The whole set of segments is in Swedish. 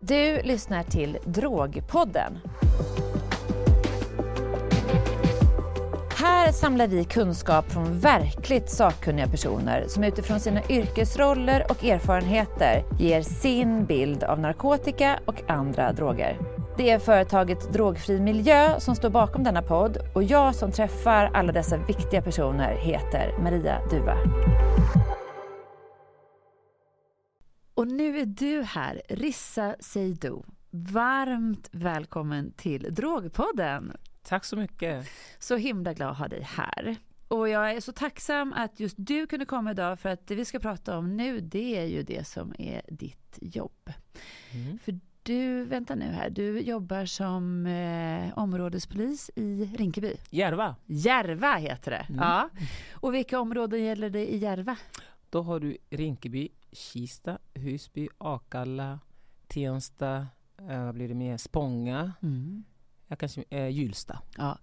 Du lyssnar till Drogpodden. Här samlar vi kunskap från verkligt sakkunniga personer som utifrån sina yrkesroller och erfarenheter ger sin bild av narkotika och andra droger. Det är företaget Drogfri Miljö som står bakom denna podd och jag som träffar alla dessa viktiga personer heter Maria Duva. Och nu är du här, Rissa Seydou. Varmt välkommen till Drogpodden. Tack så mycket. Så himla glad att ha dig här. Och jag är så tacksam att just du kunde komma idag för att det vi ska prata om nu det är ju det som är ditt jobb. Mm. För du, vänta nu här, du jobbar som eh, områdespolis i Rinkeby. Järva. Järva heter det. Mm. Ja. Och vilka områden gäller det i Järva? Då har du Rinkeby, Kista, Husby, Akalla, Tensta, eh, vad blir det mer, Spånga, mm. jag kanske, eh, Hjulsta. Ja.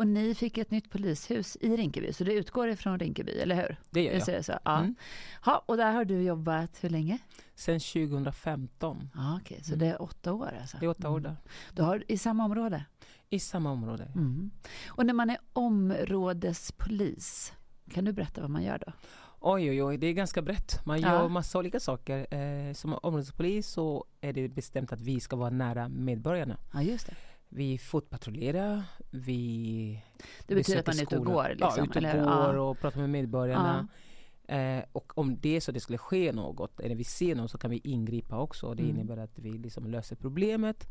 Och ni fick ett nytt polishus i Rinkeby, så det utgår ifrån Rinkeby, eller hur? Det gör jag. Det så. Ja. Mm. Ha, och där har du jobbat hur länge? Sen 2015. Ja, Okej, okay. så mm. det är åtta år alltså? Det är åtta år mm. där. Du har i samma område? I samma område. Mm. Och när man är områdespolis, kan du berätta vad man gör då? Oj, oj, oj, det är ganska brett. Man ja. gör massa olika saker. Eh, som områdespolis så är det bestämt att vi ska vara nära medborgarna. Ja, just det. Vi fotpatrullerar, vi Det betyder att man är ute och går? Liksom, ja, ute och eller? går och pratar med medborgarna. Ja. Eh, och om det är så det skulle ske något, eller vi ser något, så kan vi ingripa också. Det mm. innebär att vi liksom löser problemet.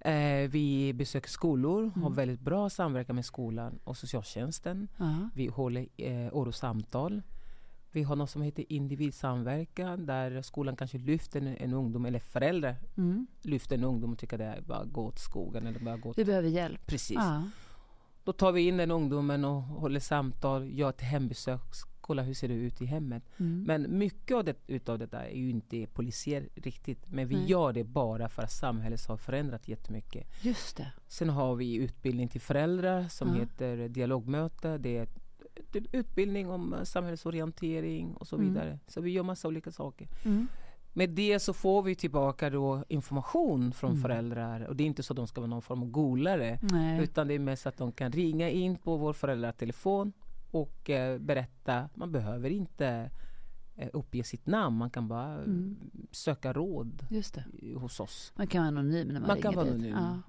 Eh, vi besöker skolor, mm. har väldigt bra samverkan med skolan och socialtjänsten. Vi håller eh, orosamtal. Vi har något som heter individsamverkan där skolan kanske lyfter en, en ungdom, eller föräldrar mm. lyfter en ungdom och tycker det är bara gå åt skogen eller bara gå Vi behöver hjälp. Precis. Ja. Då tar vi in den ungdomen och håller samtal, gör ett hembesök, kolla hur ser det ut i hemmet. Mm. Men mycket av det, utav det där är ju inte polisiär riktigt. Men vi Nej. gör det bara för att samhället har förändrat jättemycket. Just det. Sen har vi utbildning till föräldrar som ja. heter dialogmöte. Det är utbildning om eh, samhällsorientering och så mm. vidare. Mm. Så vi gör massa olika saker. Mm. Med det så får vi tillbaka då information från mm. föräldrar och det är inte så att de ska vara någon form av golare Nej. utan det är mest att de kan ringa in på vår föräldratelefon och eh, berätta. Man behöver inte eh, uppge sitt namn, man kan bara mm. söka råd hos oss. Man kan vara anonym när man, man ringer kan vara anonym. Ja.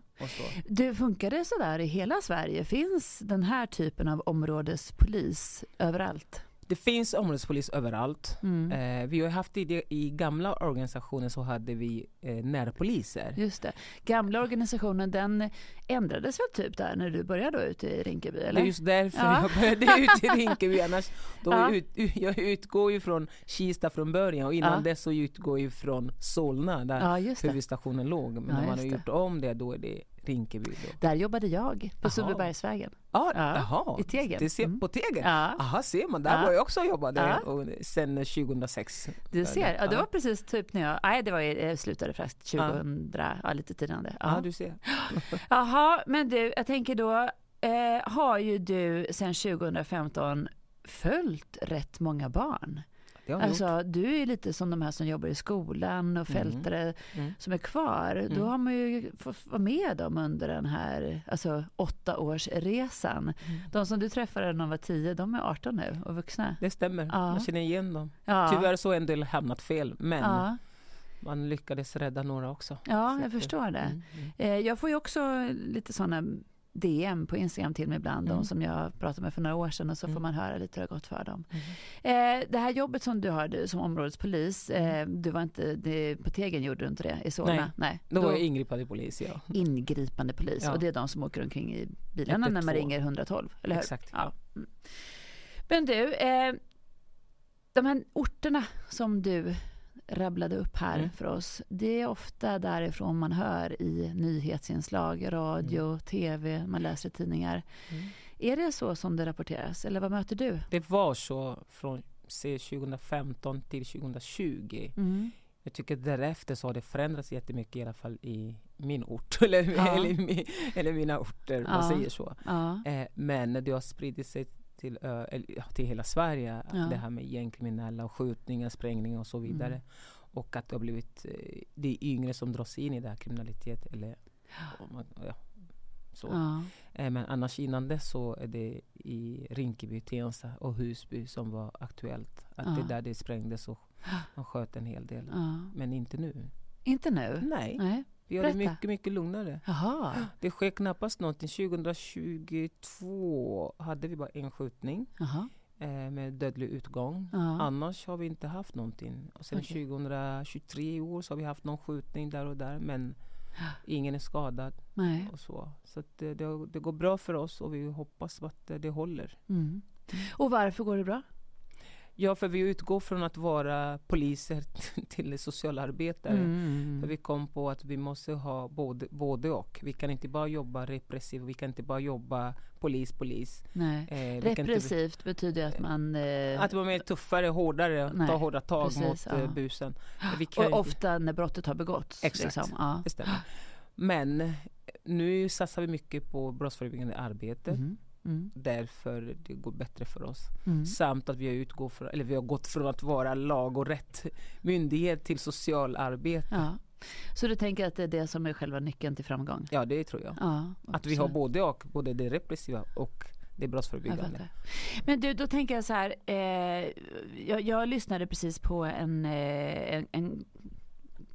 Du, funkar det sådär i hela Sverige? Finns den här typen av områdespolis överallt? Det finns områdespolis överallt. Mm. Eh, vi har haft tidigare, i gamla organisationer så hade vi eh, närpoliser. Just det. Gamla organisationen den ändrades väl typ där när du började då ute i Rinkeby? Eller? Det är just därför ja. jag började ute i Rinkeby. Annars, då ja. ut, jag utgår ju från Kista från början och innan ja. dess så utgår jag från Solna där ja, huvudstationen låg. Men när man har gjort om det då är det Rinkeby. Då. Där jobbade jag på Sundbybergsvägen. Ah, ja, I Tegen. Det ser, mm. På Tegen? Ja. Aha, ser man. Där ja. var jag också och jobbade ja. sen 2006. Du ser. Ja, det var precis typ när jag... Nej, det var jag slutade faktiskt 2000, ja. ja lite tidigare. Ja, du ser. Jaha, men du, jag tänker då eh, har ju du sen 2015 följt rätt många barn. Alltså, du är lite som de här som jobbar i skolan och mm. fältare mm. Mm. som är kvar. Mm. Då har man ju fått vara med dem under den här alltså, åttaårsresan. Mm. De som du träffade när de var tio, de är 18 nu och vuxna. Det stämmer, ja. man känner igen dem. Ja. Tyvärr så har en del hamnat fel, men ja. man lyckades rädda några också. Ja, jag förstår det. Mm, eh, jag får ju också lite sådana DM på Instagram till mig ibland, mm. de som jag pratade med för några år sedan och så mm. får man höra lite hur det har gått för dem. Mm. Eh, det här jobbet som du har som områdespolis, eh, mm. du var inte, det, på Tegen gjorde du inte det i Solna? Nej, Nej. då var jag ingripande polis. Ja. Ingripande polis, ja. och det är de som åker omkring i bilarna när man ringer 112, eller hur? Exakt. Ja. Mm. Men du, eh, de här orterna som du rabblade upp här mm. för oss, det är ofta därifrån man hör i nyhetsinslag, radio, mm. tv, man läser tidningar. Mm. Är det så som det rapporteras eller vad möter du? Det var så från 2015 till 2020. Mm. Jag tycker därefter så har det förändrats jättemycket i alla fall i min ort eller, ja. eller, eller, mina orter, ja. man säger så. Ja. Eh, men det har spridit sig till, till hela Sverige. Ja. Det här med gängkriminella och skjutningar, sprängningar och så vidare. Mm. Och att det har blivit eh, det är yngre som dras in i det här kriminalitet. Eller, ja, så. Ja. Eh, men annars innan dess så är det i Rinkeby, Tensta och Husby som var aktuellt. Att det är där det sprängdes och man sköt en hel del. Men inte nu. Inte nu? Nej. Nej. Vi har det mycket, mycket lugnare. Jaha. Det sker knappast någonting. 2022 hade vi bara en skjutning. Jaha eh, med dödlig utgång. Ja. Annars har vi inte haft någonting. Och sen okay. 2023 i år så har vi haft någon skjutning där och där men ingen är skadad. Nej. Och så så det, det, det, går bra för oss och vi hoppas att det, det håller. Mm. Och varför går det bra? Ja, för vi utgår från att vara poliser till socialarbetare. Mm, mm, mm. För vi kom på att vi måste ha både, både och. Vi kan inte bara jobba repressivt, vi kan inte bara jobba polis, polis. Nej. Eh, Repressivt inte, betyder att man... Eh, att vara mer tuffare, hårdare, nej, ta hårda tag precis, mot ja. busen. och inte, ofta när brottet har begåtts. Exakt, liksom. ja. det stämmer. Men nu satsar vi mycket på brottsförebyggande arbete. Mm. Mm. Därför det går bättre för oss. Mm. Samt att vi har, utgå för, eller vi har gått från att vara lag och rätt myndighet till socialarbete. Ja. Så du tänker att det är det som är själva nyckeln till framgång? Ja, det tror jag. Ja, att vi har både och, både det repressiva och det brottsförebyggande. Men du, då tänker jag så här. Eh, jag, jag, lyssnade precis på en, eh, en, en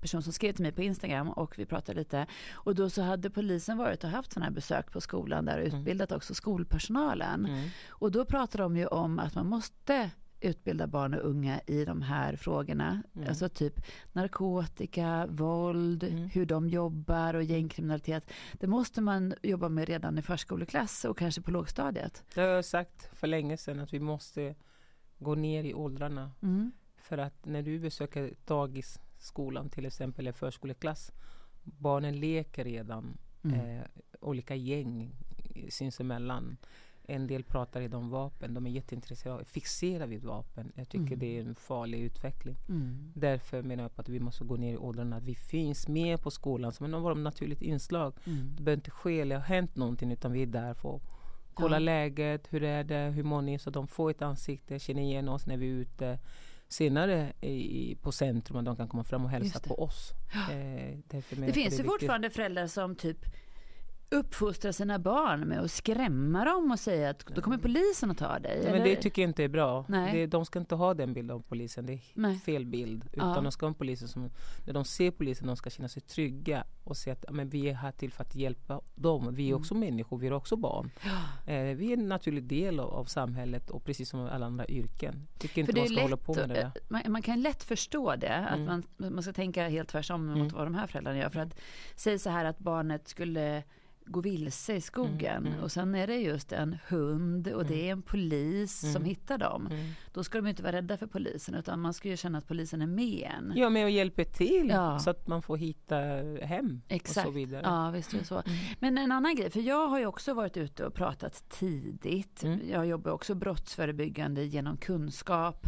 person som skrev till mig på Instagram och vi pratade lite. Och då så hade polisen varit och haft sådana här besök på skolan där och mm. utbildat mm. också skolpersonalen. Mm. Och då pratade de ju om att man måste utbilda barn och unga i de här frågorna. Mm. Alltså typ narkotika, våld, mm. hur de jobbar och gängkriminalitet. Det måste man jobba med redan i förskoleklass och kanske på lågstadiet. Det har jag sagt för länge sedan att vi måste gå ner i åldrarna. Mm. För att när du besöker dagis skolan till exempel, eller förskoleklass. Barnen leker redan mm. eh, olika gäng sinsemellan. En del pratar redan om vapen, de är jätteintresserade fixerade vid vapen. Jag tycker mm. det är en farlig utveckling. Mm. Därför menar jag på att vi måste gå ner i åldrarna, att vi finns med på skolan som ett naturligt inslag. Mm. Det behöver inte ske eller ha hänt någonting utan vi är där för att kolla ja. läget, hur är det, hur mår ni? Så de får ett ansikte, känner igen oss när vi är ute senare i, på centrum och de kan komma fram och hälsa på oss. Eh, det finns ju fortfarande föräldrar som typ uppfostra sina barn med att skrämma dem och säga att då kommer polisen att ta dig? Ja, men det tycker jag inte är bra. Det, de ska inte ha den bilden av polisen. Det är Nej. fel bild. Utan ja. de ska ha en polis som, när de ser polisen, de ska känna sig trygga och se att men vi är här till för att hjälpa dem. Vi är mm. också människor, vi är också barn. Ja. Eh, vi är en naturlig del av, av, samhället och precis som alla andra yrken. Tycker inte man ska lätt, hålla på med det där. Man, man, kan lätt förstå det, att mm. man, man ska tänka helt tvärtom mot mm. vad de här föräldrarna gör. För att säga så här att barnet skulle gå vilse i skogen mm, mm. och sen är det just en hund och det mm. är en polis mm. som hittar dem. Mm. Då ska de inte vara rädda för polisen utan man ska ju känna att polisen är med en. Ja, med och hjälper till ja. så att man får hitta hem Exakt. och så vidare. Ja, visst är det så. Mm. Men en annan grej, för jag har ju också varit ute och pratat tidigt. Jag jobbar också brottsförebyggande genom kunskap.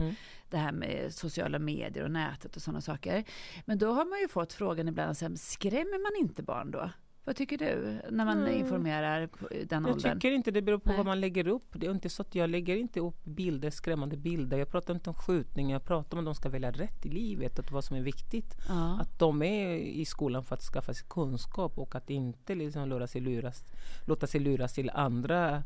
Det här med sociala medier och nätet och sådana saker. Men då har man ju fått frågan ibland, skrämmer man inte barn då? Vad tycker du när man mm. informerar den jag åldern? Jag tycker inte det beror på Nej. vad man lägger upp. Det är inte så att jag lägger inte upp bilder, skrämmande bilder. Jag pratar inte om skjutningar, jag pratar om att de ska välja rätt i livet och vad som är viktigt. Ja. Att de är i skolan för att skaffa sig kunskap och att inte liksom låta sig luras, låta sig luras till andra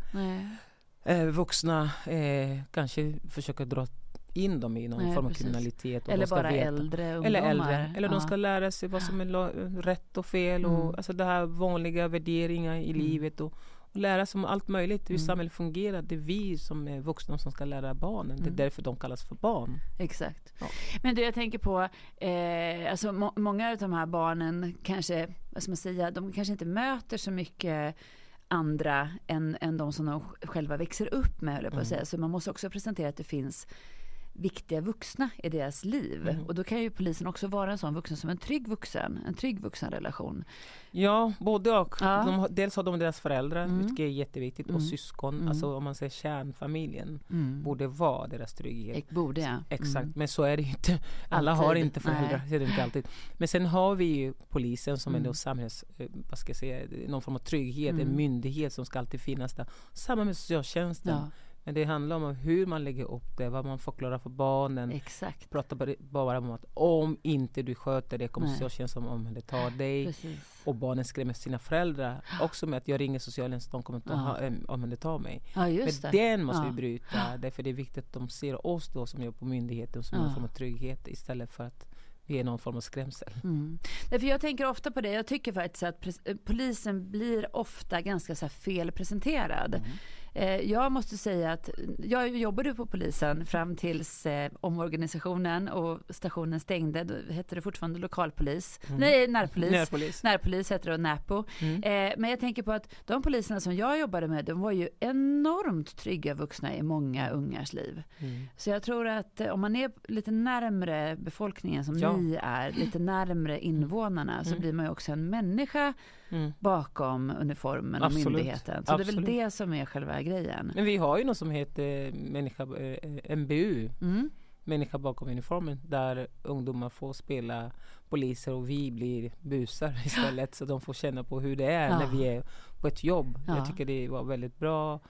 eh, vuxna. Eh, kanske försöka dra in dem i någon Nej, form av precis. kriminalitet. eller bara veta. äldre ungdomar. Eller äldre. Eller ja. de ska lära sig vad som är rätt och fel. Mm. Och, alltså det här vanliga värderingar i mm. livet. Och, och lära sig om allt möjligt, hur mm. samhället fungerar. Det är vi som är vuxna som ska lära barnen. Det är mm. därför de kallas för barn. Exakt. Ja. Men du, jag tänker på, eh, alltså må många av de här barnen kanske, vad ska man säga, de kanske inte möter så mycket andra än, än de som de själva växer upp med, jag på att mm. säga. Så man måste också presentera att det finns viktiga vuxna i deras liv. Mm. Och då kan ju polisen också vara en sån vuxen som en trygg vuxen, en trygg vuxenrelation. Ja, både och. Ja. De, dels har de deras föräldrar, mm. vilket är jätteviktigt, och mm. syskon. Mm. Alltså om man säger kärnfamiljen, mm. borde vara deras trygghet. Borde ja. Exakt, mm. men så är det inte. Alla alltid. har inte föräldrar, det är inte alltid. Men sen har vi ju polisen som mm. är samhälls, eh, vad ska jag säga, någon form av trygghet, en myndighet som ska alltid finnas där. Samma med socialtjänsten. Ja Men det handlar om hur man lägger upp det, vad man förklarar för barnen. Exakt. Prata bara om att om inte du sköter det kommer socialtjänsten omhänderta dig. Precis. Och barnen skrämmer sina föräldrar också med att jag ringer socialtjänsten, de kommer att ja. omhänderta mig. Ja, just Men det. den måste ja. vi bryta, därför det är viktigt att de ser oss då som jobbar på myndigheten som ja. någon form av trygghet istället för att vi är någon form av skrämsel. Mm. Därför jag tänker ofta på det, jag tycker faktiskt att polisen blir ofta ganska så felpresenterad. Mm. Eh, jag måste säga att jag jobbade på polisen fram tills eh, omorganisationen och stationen stängde. Då hette det fortfarande lokalpolis. Mm. Nej, närpolis. Närpolis, närpolis hette det och Näpo. Mm. Eh, men jag tänker på att de poliserna som jag jobbade med, de var ju enormt trygga vuxna i många ungars liv. Mm. Så jag tror att om man är lite närmre befolkningen som ja. ni är, lite närmre invånarna, så mm. blir man ju också en människa mm. bakom uniformen Absolut. och myndigheten. Så Absolut. det är väl det som är själva grejen. Men vi har ju något som heter människa, eh, MBU. Mm. Människa bakom uniformen där ungdomar får spela poliser och vi blir busar istället så de får känna på hur det är ja. när vi är på ett jobb. Ja. Jag tycker det var väldigt bra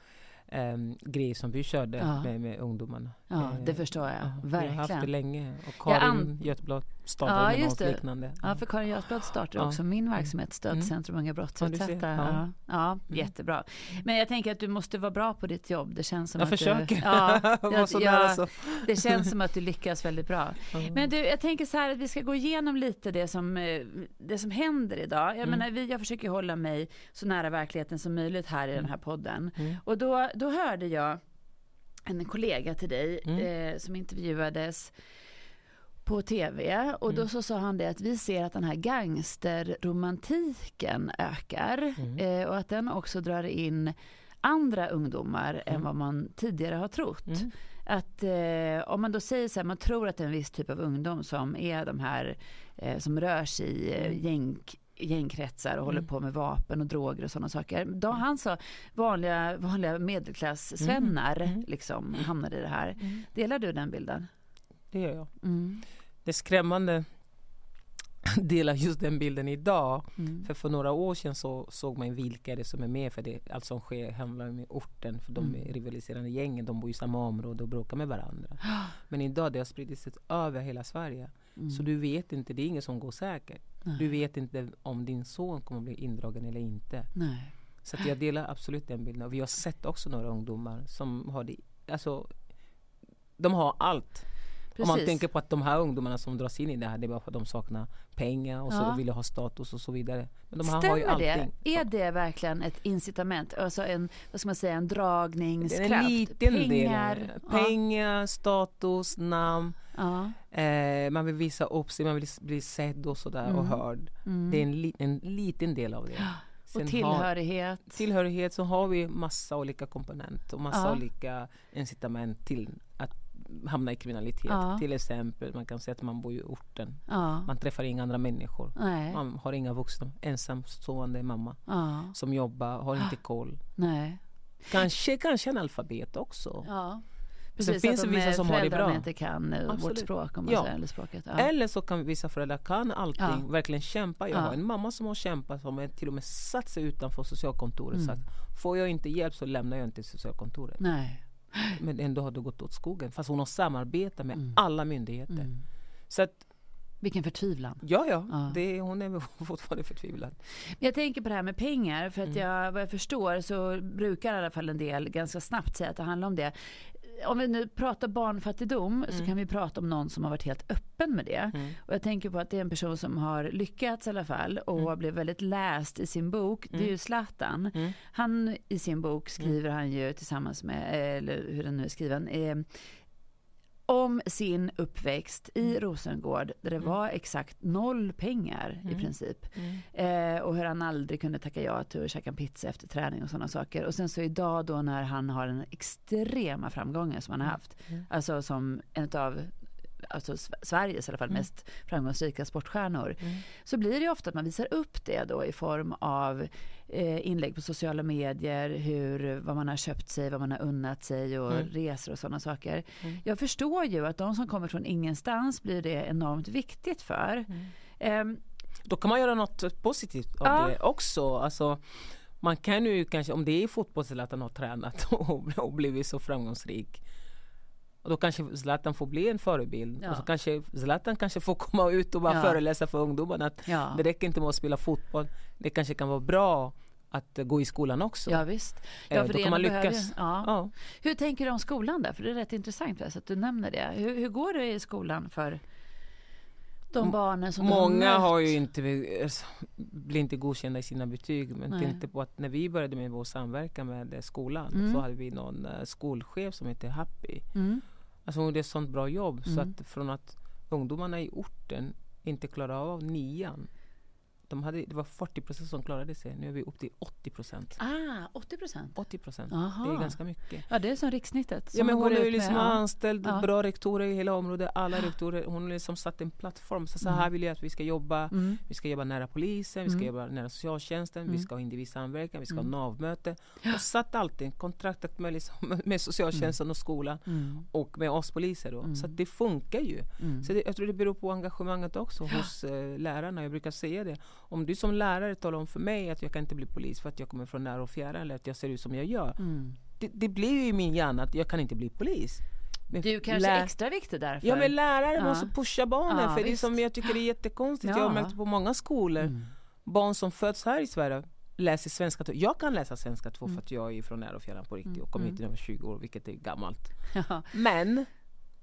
um, grej som vi körde ja. med, med ungdomarna. Ja, det förstår jag. Ja, Verkligen. Vi har haft det länge. Och Karin Götblad startade ja, något liknande. Ja, för Karin Götblad startade också min mm. verksamhet, Stödcentrum mm. Unga brottsutsatta. Ja, ja. Mm. jättebra. Men jag tänker att du måste vara bra på ditt jobb. Det känns som jag att försöker. du... Ja, jag, jag, det känns som att du lyckas väldigt bra. Men du, jag tänker så här att vi ska gå igenom lite det som, eh, det som händer idag. Jag mm. menar, vi, jag försöker hålla mig så nära verkligheten som möjligt här i den här podden. Mm. Och då, då hörde jag en kollega till dig mm. eh, som intervjuades på tv och då mm. så sa han det att vi ser att den här gangsterromantiken ökar mm. eh, och att den också drar in andra ungdomar mm. än vad man tidigare har trott. Mm. Att eh, om man då säger så här, man tror att det är en viss typ av ungdom som är de här eh, som rör sig i eh, mm. gäng gängkretsar och håller mm. på med vapen och droger och sådana saker. Då mm. han sa vanliga, vanliga medelklass-svennar mm. mm. liksom hamnade i det här. Mm. Delar du den bilden? Det gör jag. Det är skrämmande delar just den bilden idag. Mm. För för några år sedan så såg man vilka det som är med för det, allt som sker handlar om orten. För de mm. rivaliserande gängen, de bor i samma område och bråkar med varandra. Men idag det har sig över hela Sverige. Mm. Så du vet inte, det är ingen som går säkert. Nej. Du vet inte om din son kommer bli indragen eller inte. Nej. Så jag delar absolut den bilden. Och vi har sett också några ungdomar som har det, alltså, de har allt. Precis. Om man tänker på att de här ungdomarna som dras in i det här, det är bara för att de saknar pengar och så ja. vill ha status och så vidare. Men de Stämmer har ju allting. det? Är det verkligen ett incitament? Alltså en, vad ska man säga, en dragningskraft? En liten pengar, del. Pengar, ja. status, namn. Ja. Eh, man vill visa upp sig, man vill bli sedd och sådär mm. och hörd. Mm. Det är en, li, en liten del av det. Sen och tillhörighet. Har, tillhörighet så har vi massa olika komponenter och massa olika incitament till att hamna i kriminalitet. Ja. Till exempel, man kan säga att man bor i orten. Ja. Man träffar inga andra människor. Nej. Man har inga vuxna. Ensamstående mamma ja. som jobbar, har inte koll. Nej. Kanske, kanske alfabet också. Ja. Precis, Sen finns det vissa som har det bra. inte kan eh, Absolut. vårt språk. Om man ja. säger, eller, språket. Ja. eller så kan vissa föräldrar kan allting, ja. verkligen kämpa. Jag har en mamma som har kämpat, som till och med satt sig utanför socialkontoret. Mm. Sagt, får jag inte hjälp så lämnar jag inte socialkontoret. Nej. Men ändå har det gått åt skogen. Fast hon har samarbetat med mm. alla myndigheter. Mm. Så att, vilken förtvivlan. Ja, ja. ja. Det, hon är fortfarande förtvivlad. Jag tänker på det här med pengar. För att mm. jag, vad jag förstår så brukar i alla fall en del ganska snabbt säga att det handlar om det om vi nu pratar barnfattigdom mm. så kan vi prata om någon som har varit helt öppen med det. Mm. Och jag tänker på att det är en person som har lyckats i alla fall och mm. blev väldigt läst i sin bok. Det är ju mm. Zlatan. Mm. Han i sin bok skriver han ju tillsammans med, eller hur den nu är skriven, eh, om sin uppväxt i mm. Rosengård där det mm. var exakt noll pengar mm. i princip. Mm. Eh, och hur han aldrig kunde tacka ja till att käka pizza efter träning och sådana saker. Och sen så idag då när han har den extrema framgången som han har haft. Mm. Alltså som en av alltså Sveriges i alla fall mm. mest framgångsrika sportstjärnor. Mm. Så blir det ofta att man visar upp det då i form av eh, inlägg på sociala medier, hur, vad man har köpt sig, vad man har unnat sig och mm. resor och sådana saker. Mm. Jag förstår ju att de som kommer från ingenstans blir det enormt viktigt för. Eh, Då kan man göra något positivt av ja. det också. Alltså, man kan ju kanske, om det är fotboll Zlatan har tränat och, och blivit så framgångsrik och då kanske Zlatan får bli en förebild. Ja. Och så kanske Zlatan kanske får komma ut och bara ja. föreläsa för ungdomarna. Att ja. Det räcker inte med att spela fotboll. Det kanske kan vara bra att gå i skolan också. Ja visst. Ja, eh, för då kan man lyckas. ja. Ja. Hur tänker du om skolan där? För det är rätt intressant att du nämner det. Hur, hur går det i skolan för de barnen som Många har ju inte, alltså, blir inte godkända i sina betyg. Men Nej. tänkte på att när vi började med vår samverkan med skolan mm. så hade vi någon uh, skolchef som hette Happy. Mm. Alltså hon gjorde ett sånt bra jobb mm. så att från att ungdomarna i orten inte klarade av nian de hade, det var 40 procent som klarade sig. Nu är vi upp till 80 procent. Ah, 80 procent? 80 procent. Det är ganska mycket. Ja, det är som riksnittet. Som ja, men hon är ju liksom med, anställd ja. bra rektorer i hela området. Alla rektorer. Hon har liksom satt en plattform. Så, så här mm. vill jag att vi ska jobba. Mm. Vi ska jobba nära polisen, vi ska mm. jobba nära socialtjänsten, vi mm. ska ha individsamverkan, vi ska ha mm. NAV-möte. Och satt alltid kontraktet med, liksom, med socialtjänsten och skolan och med oss poliser. Då. Så det funkar ju. Så det, jag tror det beror på engagemanget också hos eh, lärarna. Jag brukar säga det om du som lärare talar om för mig att jag kan inte bli polis för att jag kommer från nära och fjärran eller att jag ser ut som jag gör. Mm. Det, det, blir ju i min hjärna att jag kan inte bli polis. Men du kanske är extra viktig därför? Ja men lärare ja. måste pusha barnen ja, för visst. det som jag tycker är jättekonstigt. Ja. Jag har märkt på många skolor, mm. barn som föds här i Sverige läser svenska 2. Jag kan läsa svenska 2 mm. för att jag är från nära och fjärran på riktigt mm. och kom hit när jag var 20 år vilket är gammalt. Men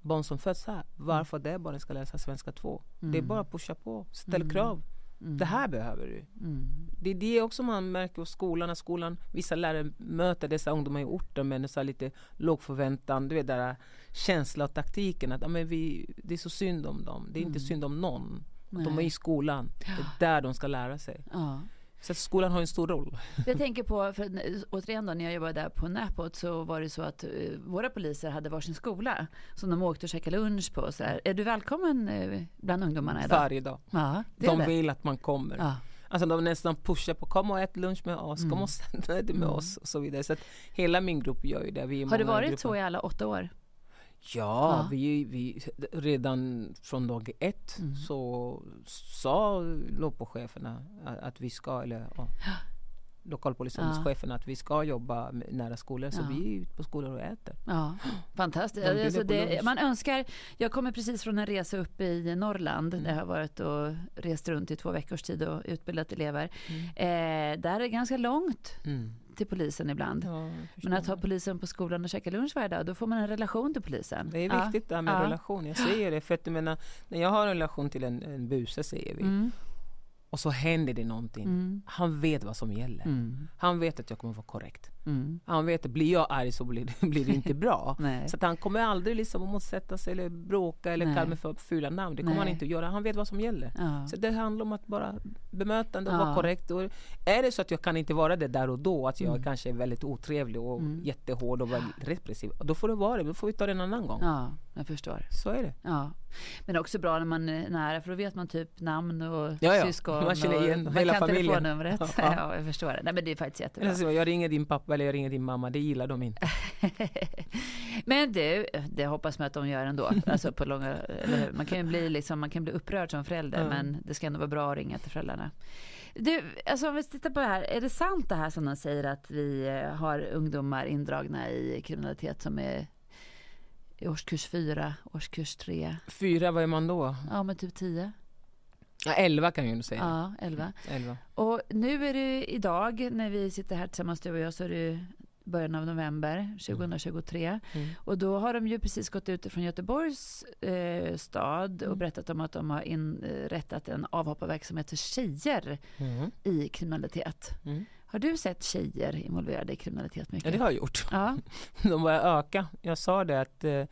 barn som föds här, varför det barnen ska läsa svenska 2? Det är mm. bara att pusha på, ställ mm. krav. Mm. Det här behöver du. Mm. Det är det också man märker hos skolan, när skolan, vissa lärare möter dessa ungdomar i orten med så lite låg förväntan, du vet där känsla och taktiken att ja, men vi, det är så synd om dem, det är mm. inte synd om någon. Att de är i skolan, det är där de ska lära sig. Ja. Så skolan har en stor roll. Jag tänker på, för återigen då, när jag jobbade där på Näpot så var det så att uh, våra poliser hade varsin skola som de åkte och käkade lunch på. Så där. Är du välkommen uh, bland ungdomarna idag? Varje dag. Ja, de vill att man kommer. Ja. Alltså de nästan pushar på, kom och ät lunch med oss, mm. kom och dig med mm. oss och så vidare. Så att hela min grupp gör ju det. Vi har det varit så i alla åtta år? Ja. Vi, vi, redan från dag ett mm. så sa lokalcheferna att, vi ska, eller ja, lokalpolisens ja. att vi ska jobba nära skolor. Så vi är ute på skolor och äter. Ja, fantastiskt. Alltså det, man önskar, jag kommer precis från en resa uppe i Norrland. Mm. Där jag har varit och rest runt i två veckors tid och utbildat elever. Mm. Eh, där är det ganska långt mm till polisen ibland. Ja, Men att ha polisen på skolan och käka lunch varje dag, då får man en relation till polisen. Det är viktigt ja. det här med ja. relation. Jag säger det, för att jag menar, när jag har en relation till en, en buse, säger vi, mm och så händer det någonting. Mm. Han vet vad som gäller. Mm. Han vet att jag kommer vara korrekt. Mm. Han vet att blir jag arg så blir det, blir det inte bra. så att han kommer aldrig liksom att motsätta sig eller bråka eller kalla mig för fula namn. Det kommer Nej. han inte att göra. Han vet vad som gäller. Ja. Så det handlar om att bara bemötande och ja. vara korrekt. Och är det så att jag kan inte vara det där och då, att jag mm. kanske är väldigt otrevlig och mm. jättehård och repressiv. Då får det vara det. Då får vi ta det en annan gång. Ja, jag förstår. Så är det. Ja. Men också bra när man är nära, för då vet man typ namn och ja, ja. syskon. Man känner igen och hela familjen. telefonnumret. Ja, ja. ja, jag förstår det. Nej, men det är faktiskt jättebra. Alltså, jag ringer din pappa eller jag ringer din mamma, det gillar de inte. men du, det hoppas man att de gör ändå. Alltså på långa, man kan ju bli, liksom, man kan bli upprörd som förälder, mm. men det ska ändå vara bra att ringa till föräldrarna. Du, alltså om vi tittar på det här, är det sant det här som de säger att vi har ungdomar indragna i kriminalitet som är i årskurs fyra, årskurs tre? Fyra, vad är man då? Ja, men typ tio. Ja, elva kan jag ju säga. Ja, elva. elva. Och nu är det idag, när vi sitter här tillsammans du och jag, så är det början av november 2023. Mm. mm. Och då har de ju precis gått ut från Göteborgs eh, stad och mm. berättat om att de har inrättat en avhopparverksamhet för tjejer mm. i kriminalitet. Mm. Har du sett tjejer involverade i kriminalitet mycket? Ja, det har jag gjort. Ja. De börjar öka. Jag sa det att eh,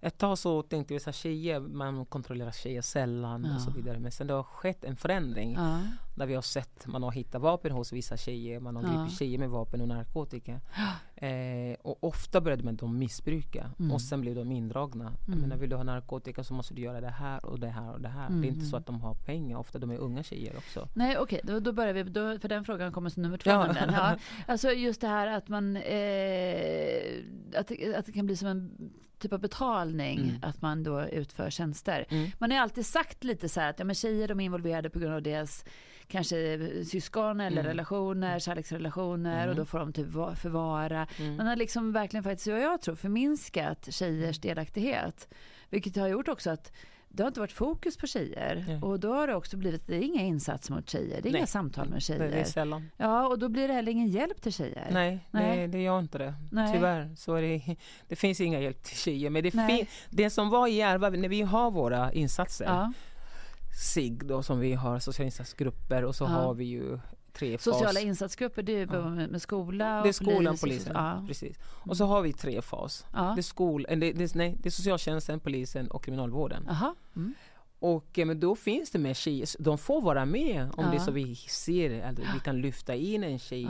ett tag så tänkte vi att tjejer, man kontrollerar tjejer sällan ja. och så vidare. Men sen det har skett en förändring. Ja. Där vi har sett, man har hittat vapen hos vissa tjejer, man har gripit tjejer med vapen och narkotika. Eh, och ofta började man de missbruka mm. och sen blev de indragna. Mm. Jag menar, vill du ha narkotika så måste du göra det här och det här och det här. Mm. Det är inte så att de har pengar, ofta de är unga tjejer också. Nej okej, okay. då, då börjar vi, då, för den frågan kommer som nummer två. Ja. ja. Alltså just det här att man, eh, att, att det kan bli som en typ av betalning mm. att man då utför tjänster. Mm. Man har alltid sagt lite så här att ja, men tjejer de är involverade på grund av deras kanske syskon eller mm. relationer, kärleksrelationer mm. och då får de typ förvara. Mm. Man har liksom verkligen faktiskt, och jag tror, förminskat tjejers delaktighet. Vilket har gjort också att det har inte varit fokus på tjejer. Nej. Och då har det också blivit, det är inga insatser mot tjejer. Det är Nej. inga samtal med tjejer. Det är sällan. Ja, och då blir det heller ingen hjälp till tjejer. Nej, Nej. Det, det gör inte det. Nej. Tyvärr. Så är det, det finns inga hjälp till tjejer. Men det, fin, det som var i Järva, när vi har våra insatser. Ja. SIG då som vi har, sociala insatsgrupper och så ja. har vi ju tre fas. Sociala insatsgrupper, det är ja. med, skola och Det är skolan, polis, polisen. Ja. Precis. Och så har vi tre fas. Ja. Det, är skol, det, det, nej, det är socialtjänsten, polisen och kriminalvården. Aha. Mm. Och men då finns det med tjejer, de får vara med om det är så vi ser, alltså, vi kan lyfta in en tjej i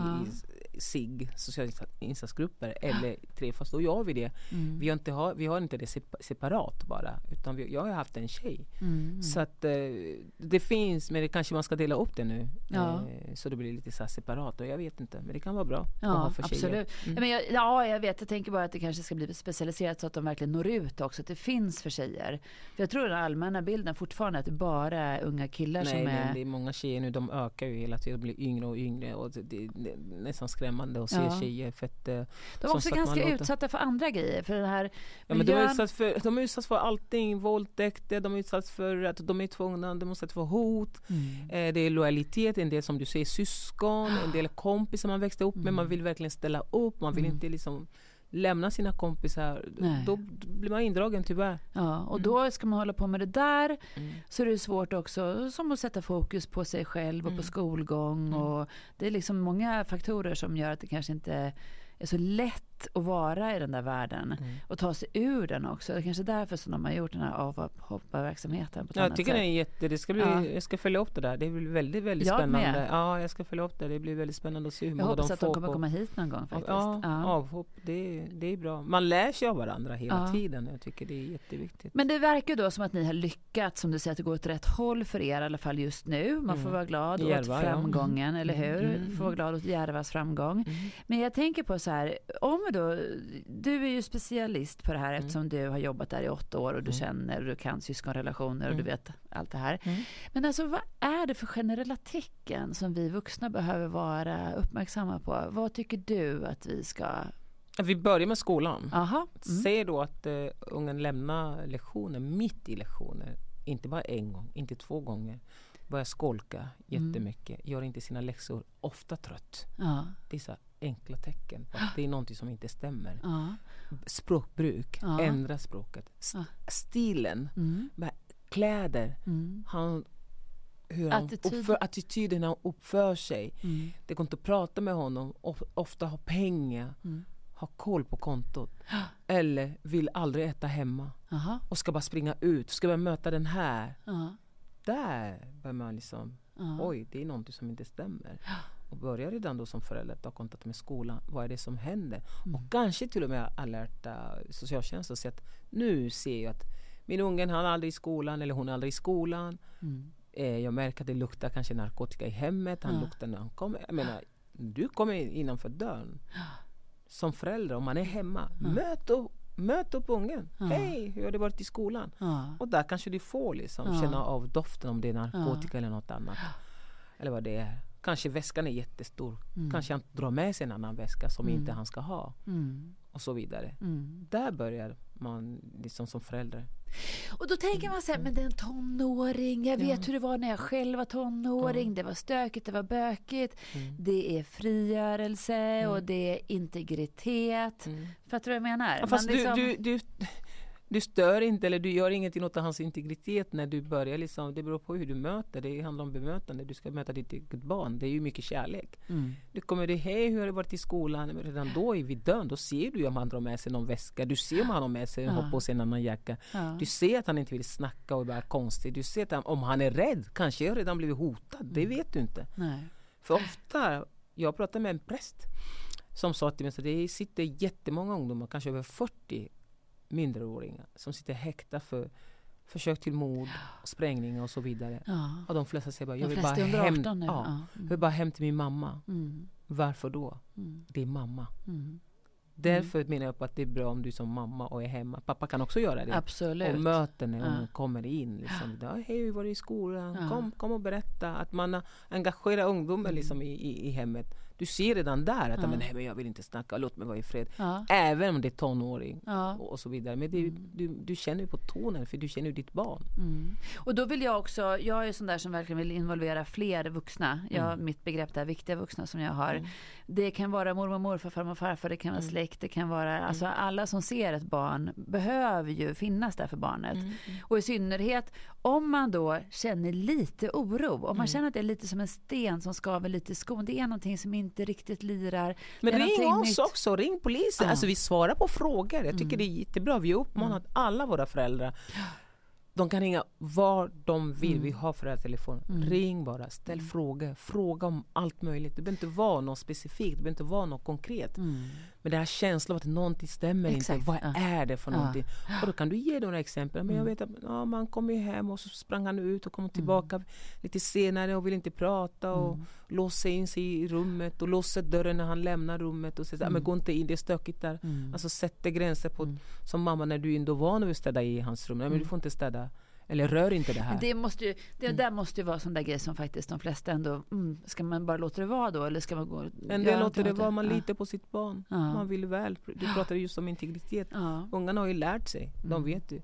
SIG, sociala insatsgrupper eller trefas, då gör vi det. Mm. Vi, har inte ha, vi har inte det separat bara, utan vi, jag har haft en tjej. Mm. Så att eh, det finns, men det kanske man ska dela upp det nu. Ja. Eh, så det blir lite så separat. Och jag vet inte, men det kan vara bra ja, att ha för absolut. Mm. Ja, men jag, ja, jag vet. Jag tänker bara att det kanske ska bli specialiserat så att de verkligen når ut också. Att det finns för tjejer. För jag tror den allmänna bilden fortfarande att det bara är unga killar Nej, som är... det är många tjejer nu. De ökar ju hela tiden. De blir yngre och yngre. Och det, det, det nästan skrämmande att se ja. tjejer. För att, eh, de är också ganska utsatta för andra grejer. För den här ja, men de, är utsatta för, de är utsatta för allting. Våldtäkter, de är utsatta för att de är tvungna, de måste få hot. Mm. Eh, det är lojalitet, en del som du säger syskon, en del kompisar man växte upp med. Mm. Man vill verkligen ställa upp, man vill mm. inte liksom lämna sina kompisar, Nej. då blir man indragen tyvärr. Ja, och mm. då ska man hålla på med det där mm. så är det svårt också som att sätta fokus på sig själv och mm. på skolgång. Mm. Och det är liksom många faktorer som gör att det kanske inte är så lätt att vara i den där världen mm. och ta sig ur den också. Det är kanske därför som de har gjort den här avhopparverksamheten. På jag tycker det är jätte, det ska bli, ja. jag ska följa upp det där. Det blir väldigt, väldigt jag spännande. Med. Ja, jag ska följa upp det. Det blir väldigt spännande att se hur många de får. Jag hoppas att de kommer på. komma hit någon gång faktiskt. Ja, ja. avhopp, det, det är bra. Man lär sig av varandra hela ja. tiden. Jag tycker det är jätteviktigt. Men det verkar då som att ni har lyckats, som du säger, att det går åt rätt håll för er i alla fall just nu. Man får mm. vara glad Järva, åt framgången, ja. eller mm. hur? Mm. Får vara glad åt Järvas framgång. Mm. Men jag tänker på så här, om då, du är ju specialist på det här mm. eftersom du har jobbat där i åtta år och du mm. känner du kan syskonrelationer och du mm. vet allt det här. Mm. Men alltså vad är det för generella tecken som vi vuxna behöver vara uppmärksamma på? Vad tycker du att vi ska vi börjar med skolan. Aha. Mm. Säg då att uh, ungen lämnar lektionen mitt i lektionen. Inte bara en gång, inte två gånger. Börjar skolka jättemycket, mm. gör inte sina läxor, ofta trött. Ja. Det är så enkla tecken på att det är någonting som inte stämmer. Ja. Språkbruk, ja. ändra språket. St stilen, mm. kläder. Mm. Han, hur han Attityd. uppför, attityden han uppför sig. Mm. Det går inte att prata med honom, of, ofta har pengar, mm. har koll på kontot. Eller vill aldrig äta hemma. Aha. Och ska bara springa ut, ska bara möta den här. Aha. Där börjar man liksom, Aha. oj det är någonting som inte stämmer och börja redan då som förälder ta kontakt med skolan. Vad är det som händer? Mm. Och kanske till och med alerta socialtjänsten och säga att nu ser jag att min unge han är aldrig i skolan eller hon är aldrig i skolan. Mm. Eh, jag märker att det luktar kanske narkotika i hemmet. Han ja. luktar när han kommer. Jag menar, du kommer innanför dörren. Som förälder, om man är hemma, ja. möt, upp, möt upp ungen. Ja. Hej, hur har det varit i skolan? Och där kanske du får liksom känna av doften om det är narkotika eller något annat. Eller vad det är. Kanske väskan är jättestor. Mm. Kanske han drar med sig en annan väska som mm. inte han ska ha. Mm. Och så vidare. Mm. Där börjar man liksom som förälder. Och då tänker man så här, men det är en tonåring. Jag vet hur det var när jag själv var tonåring. Det var stökigt, det var bökigt. Mm. Det är frigörelse mm. och det är integritet. Mm. Fattar du vad jag menar? Ja, fast liksom... du, du, du, du stör inte eller du gör ingenting åt hans integritet när du börjar. Liksom, det beror på hur du möter. Det handlar om bemötande. Du ska möta ditt eget barn. Det är ju mycket kärlek. Mm. Du kommer det, hej hur har det varit i skolan? Men redan då är vi döden. Då ser du om han drar med sig någon väska. Du ser om han har med sig, ja. har på sig en annan jacka. Ja. Du ser att han inte vill snacka och är konstig. Du ser att han, om han är rädd, kanske har redan blivit hotad. Mm. Det vet du inte. Nej. För ofta, jag pratade med en präst som sa till mig att det sitter jättemånga ungdomar, kanske över 40 minderåringar som sitter häkta för försök till mord, sprängningar och så vidare. Ja. Och de flesta säger bara, jag vill bara, hem, ja, ja. Mm. vill bara hem till min mamma. Mm. Varför då? Mm. Det är mamma. Mm. Därför mm. menar jag på att det är bra om du som mamma och är hemma. Pappa kan också göra det. Absolut. Och möter när hon kommer in. Liksom. Ja. Hej, hur var det i skolan? Kom, kom och berätta. Att man engagerar ungdomar mm. liksom, i, i, i hemmet. Du ser redan där att ja. men, nej, men jag vill inte snacka, låt mig vara i fred. Ja. Även om det är tonåring ja. och, och, så vidare. Men det, mm. du, du känner på tonen för du känner ju ditt barn. Mm. Och då vill jag också, jag är sån där som verkligen vill involvera fler vuxna. Jag, mm. Mitt begrepp är viktiga vuxna som jag har. Mm. Det kan vara mormor, morfar, farmor, och farfar, det kan vara mm. släkt, det kan vara, mm. alltså alla som ser ett barn behöver ju finnas där för barnet. Och i synnerhet om man då känner lite oro, om man känner att det är lite som en sten som skaver lite i skon, det är någonting som inte riktigt lirar. Men ring oss nytt. också, ring polisen. Ja. Alltså vi svarar på frågor. Jag tycker mm. det är jättebra. Vi har uppmanat mm. alla våra föräldrar de kan ringa var de vill. Mm. Vi har föräldratelefon. Mm. Ring bara, ställ mm. frågor. Fråga om allt möjligt. Det behöver inte vara något specifikt, det behöver inte vara något konkret. Mm. Men det här känslan av att någonting stämmer Exakt. inte. Vad ja. är det för ja. någonting? Och då kan du ge några exempel. Men jag mm. vet att ja, man kom ju hem och så sprang han ut och kom mm. tillbaka lite senare och vill inte prata och mm. låsa in sig i rummet och låsa dörren när han lämnar rummet och säger mm. men gå inte in, det är stökigt där. Mm. Alltså sätter gränser på, som mamma när du ändå var när vi städade i hans rum. Nej, men du får inte städa eller rör inte det här. Det, måste ju, det mm. där måste ju vara sån där grej som faktiskt de flesta ändå, mm, ska man bara låta det vara då eller ska man gå? En del låter det vara, man ja. litar på sitt barn. Ja. Man vill väl. Du pratade just om integritet. Ja. Ungarna har ju lärt sig, de mm. vet ju.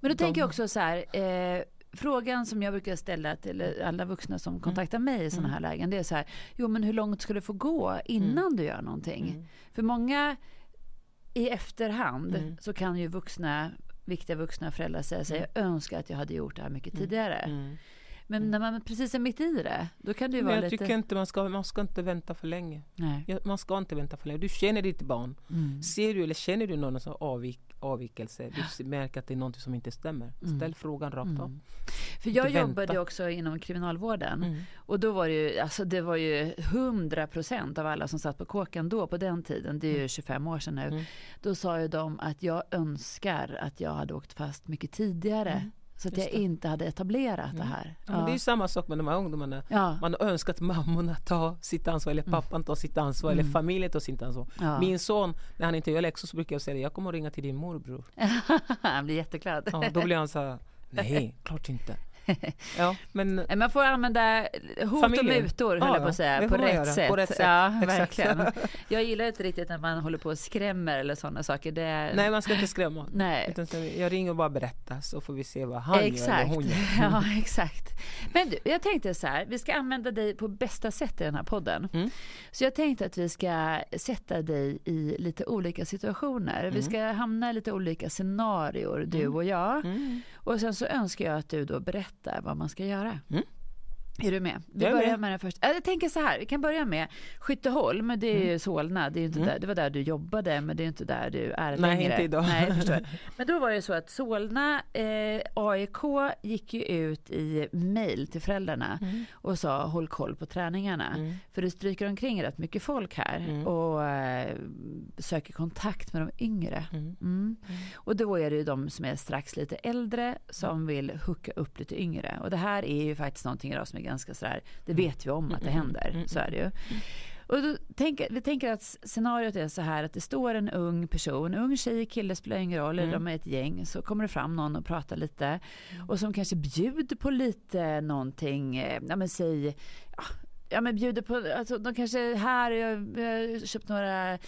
Men då de... tänker jag också så här, eh, frågan som jag brukar ställa till alla vuxna som mm. kontaktar mig i sådana mm. här lägen, det är så här, jo men hur långt ska det få gå innan mm. du gör någonting? För många i efterhand så kan ju vuxna viktiga vuxna föräldrar säger sig, mm. jag önskar att jag hade gjort det här mycket mm. tidigare. Mm. Men när man precis är mitt i det, då kan det ju vara jag lite... tycker inte man ska, man ska inte vänta för länge. Nej. Man ska inte vänta för länge. Du känner ditt barn. Mm. Ser du eller känner du någon som avvik, avvikelse, du märker att det är något som inte stämmer. Mm. Ställ frågan rakt mm. av. För jag jobbade också inom kriminalvården. Mm. Och då var det ju, alltså det var ju 100 procent av alla som satt på kåken då, på den tiden, det är ju 25 mm. år sedan nu. Mm. Då sa ju de att jag önskar att jag hade åkt fast mycket tidigare. Mm. Så att jag inte hade etablerat det här. Ja, men det är ju samma sak med de här ungdomarna. Ja. Man har önskat att mammorna tar sitt ansvar, eller pappan tar sitt ansvar, mm. eller familjen tar sitt ansvar. Ja. Min son, när han inte gör läxor så brukar jag säga jag kommer att ringa till din morbror. han blir jätteglad. Ja, då blir han så här, nej, klart inte. ja, men... Man får använda hot familjen. och mutor, höll ja, jag på att säga, på rätt, sätt. på rätt, sätt. Ja, verkligen. Jag gillar inte riktigt när man håller på och skrämmer eller sådana saker. Det... Nej, man ska inte skrämma. Nej. jag ringer och bara berättar så får vi se vad han exakt. gör eller hon gör. Ja, exakt. Men du, jag tänkte så här, vi ska använda dig på bästa sätt i den här podden. Mm. Så jag tänkte att vi ska sätta dig i lite olika situationer. Mm. Vi ska hamna i lite olika scenarier, du mm. och jag. Mm. Och sen så önskar jag att du då berättar vad man ska göra. Mm. Är du med? Vi börjar med. med den först. Jag tänker så här, vi kan börja med Skytteholm, det är mm. Solna, det, är inte mm. där, det var där du jobbade men det är inte där du är Nej, längre. inte idag. Nej, förstår. Men då var det så att Solna eh, AIK gick ju ut i mail till föräldrarna mm. och sa håll koll på träningarna. Mm. För det stryker omkring rätt mycket folk här mm. och eh, söker kontakt med de yngre. Och då är det ju de som är strax lite äldre som vill hooka upp lite yngre. Och det här är ju faktiskt någonting idag som är ganska sådär, det mm. vet vi om att det mm, mm, händer, så är det ju. Och då tänker, vi tänker att scenariot är så här att det står en ung person, ung tjej, kille spelar ingen roll, eller de är ett gäng, så kommer det fram någon och pratar lite och som kanske bjuder på lite någonting, eh, ja men säg, ja men bjuder på, alltså de kanske här, jag, jag har köpt några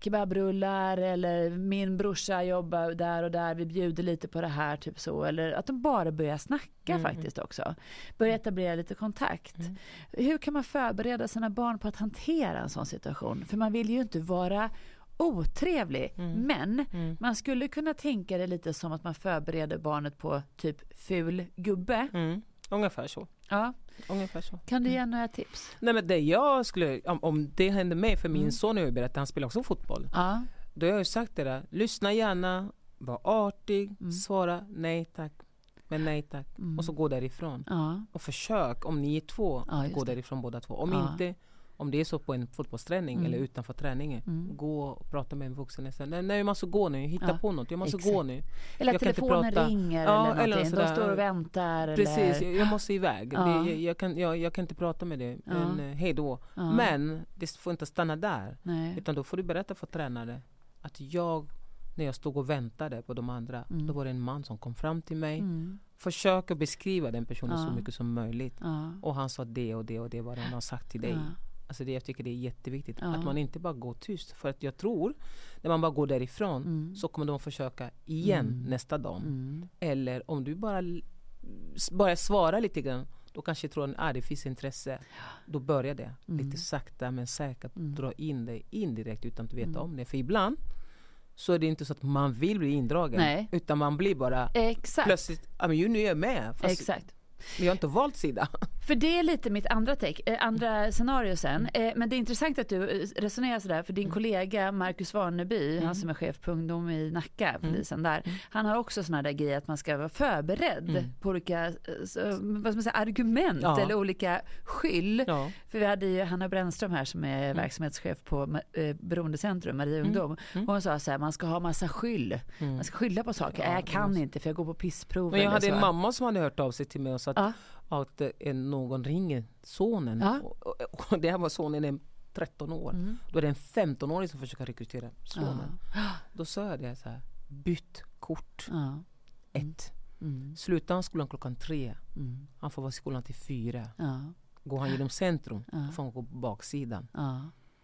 kebabrullar eller min brorsa jobbar där och där, vi bjuder lite på det här, typ så. Eller att de bara börjar snacka mm. faktiskt också. Börja etablera lite kontakt. Mm. Hur kan man förbereda sina barn på att hantera en sån situation? För man vill ju inte vara otrevlig. Mm. Men mm. man skulle kunna tänka det lite som att man förbereder barnet på typ ful gubbe. Mm. Ungefär så. Ja. Ungefär så. Kan du ge mm. några tips? Nej men det jag skulle, om, om det händer mig, för min mm. son har berättat, han spelar också fotboll. Ja. Då har jag sagt det där, lyssna gärna, var artig, mm. svara nej tack. Men nej tack. Mm. Och så gå därifrån. Ja. Och försök, om ni är två, ja, gå därifrån båda två. Om inte, om det är så på en fotbollsträning mm. eller utanför träningen, mm. gå och prata med en vuxen. Nej, nej jag måste gå nu, hitta ja, på något, jag måste exakt. gå nu. Eller att telefonen ringer ja, eller någonting, eller de står och väntar. Precis, eller... jag måste iväg. Ja. Det, jag, jag, kan, jag, jag, kan inte prata med dig, men ja. Eh, hej då. Men det får inte stanna där, nej. utan då får du berätta för tränare att jag, när jag stod och väntade på de andra, mm. då var det en man som kom fram till mig. Mm. Försöker beskriva den personen ja. så mycket som möjligt. Ja. Och han sa det och det och det vad han har sagt till dig. Ja. Alltså det, jag tycker det är jätteviktigt att man inte bara går tyst. För att jag tror, när man bara går därifrån mm. så kommer de försöka igen mm. nästa dag. Mm. Eller om du bara börjar svara lite grann då kanske tror att ah, det finns intresse. Då börjar det mm. lite sakta men säkert mm. dra in dig indirekt utan att veta mm. om det. För ibland så är det inte så att man vill bli indragen. Nej. Utan man blir bara Exakt. plötsligt, ja men nu är jag med. Fast Exakt. Men jag har inte valt sida. För det är lite mitt andra, take, eh, andra scenario sen. Mm. Eh, men det är intressant att du eh, resonerar sådär för din mm. kollega Marcus Warneby, mm. han som är chef på ungdom i Nacka, mm. polisen där. Mm. Han har också sådana där grejer att man ska vara förberedd mm. på olika så, vad ska säga, argument ja. eller olika skyll. Ja. För vi hade ju Hanna Brännström här som är verksamhetschef på eh, Beroendecentrum, Maria Ungdom. Och hon sa så här, man ska ha massa skyll. Man ska skylla på saker. Ja, jag kan inte för jag går på pissprov. Men jag hade så. en mamma som hade hört av sig till mig och sa att att någon ringer sonen. Ja. Och, och det här var sonen är 13 år. Mm. Då är det en 15-åring som försöker rekrytera sonen. Ja. Då sa jag det så här, bytt kort. Ja. Ett. Mm. Slutar han skolan klockan tre, mm. han får vara i skolan till fyra. Ja. Går han genom centrum, ja. får han gå på baksidan.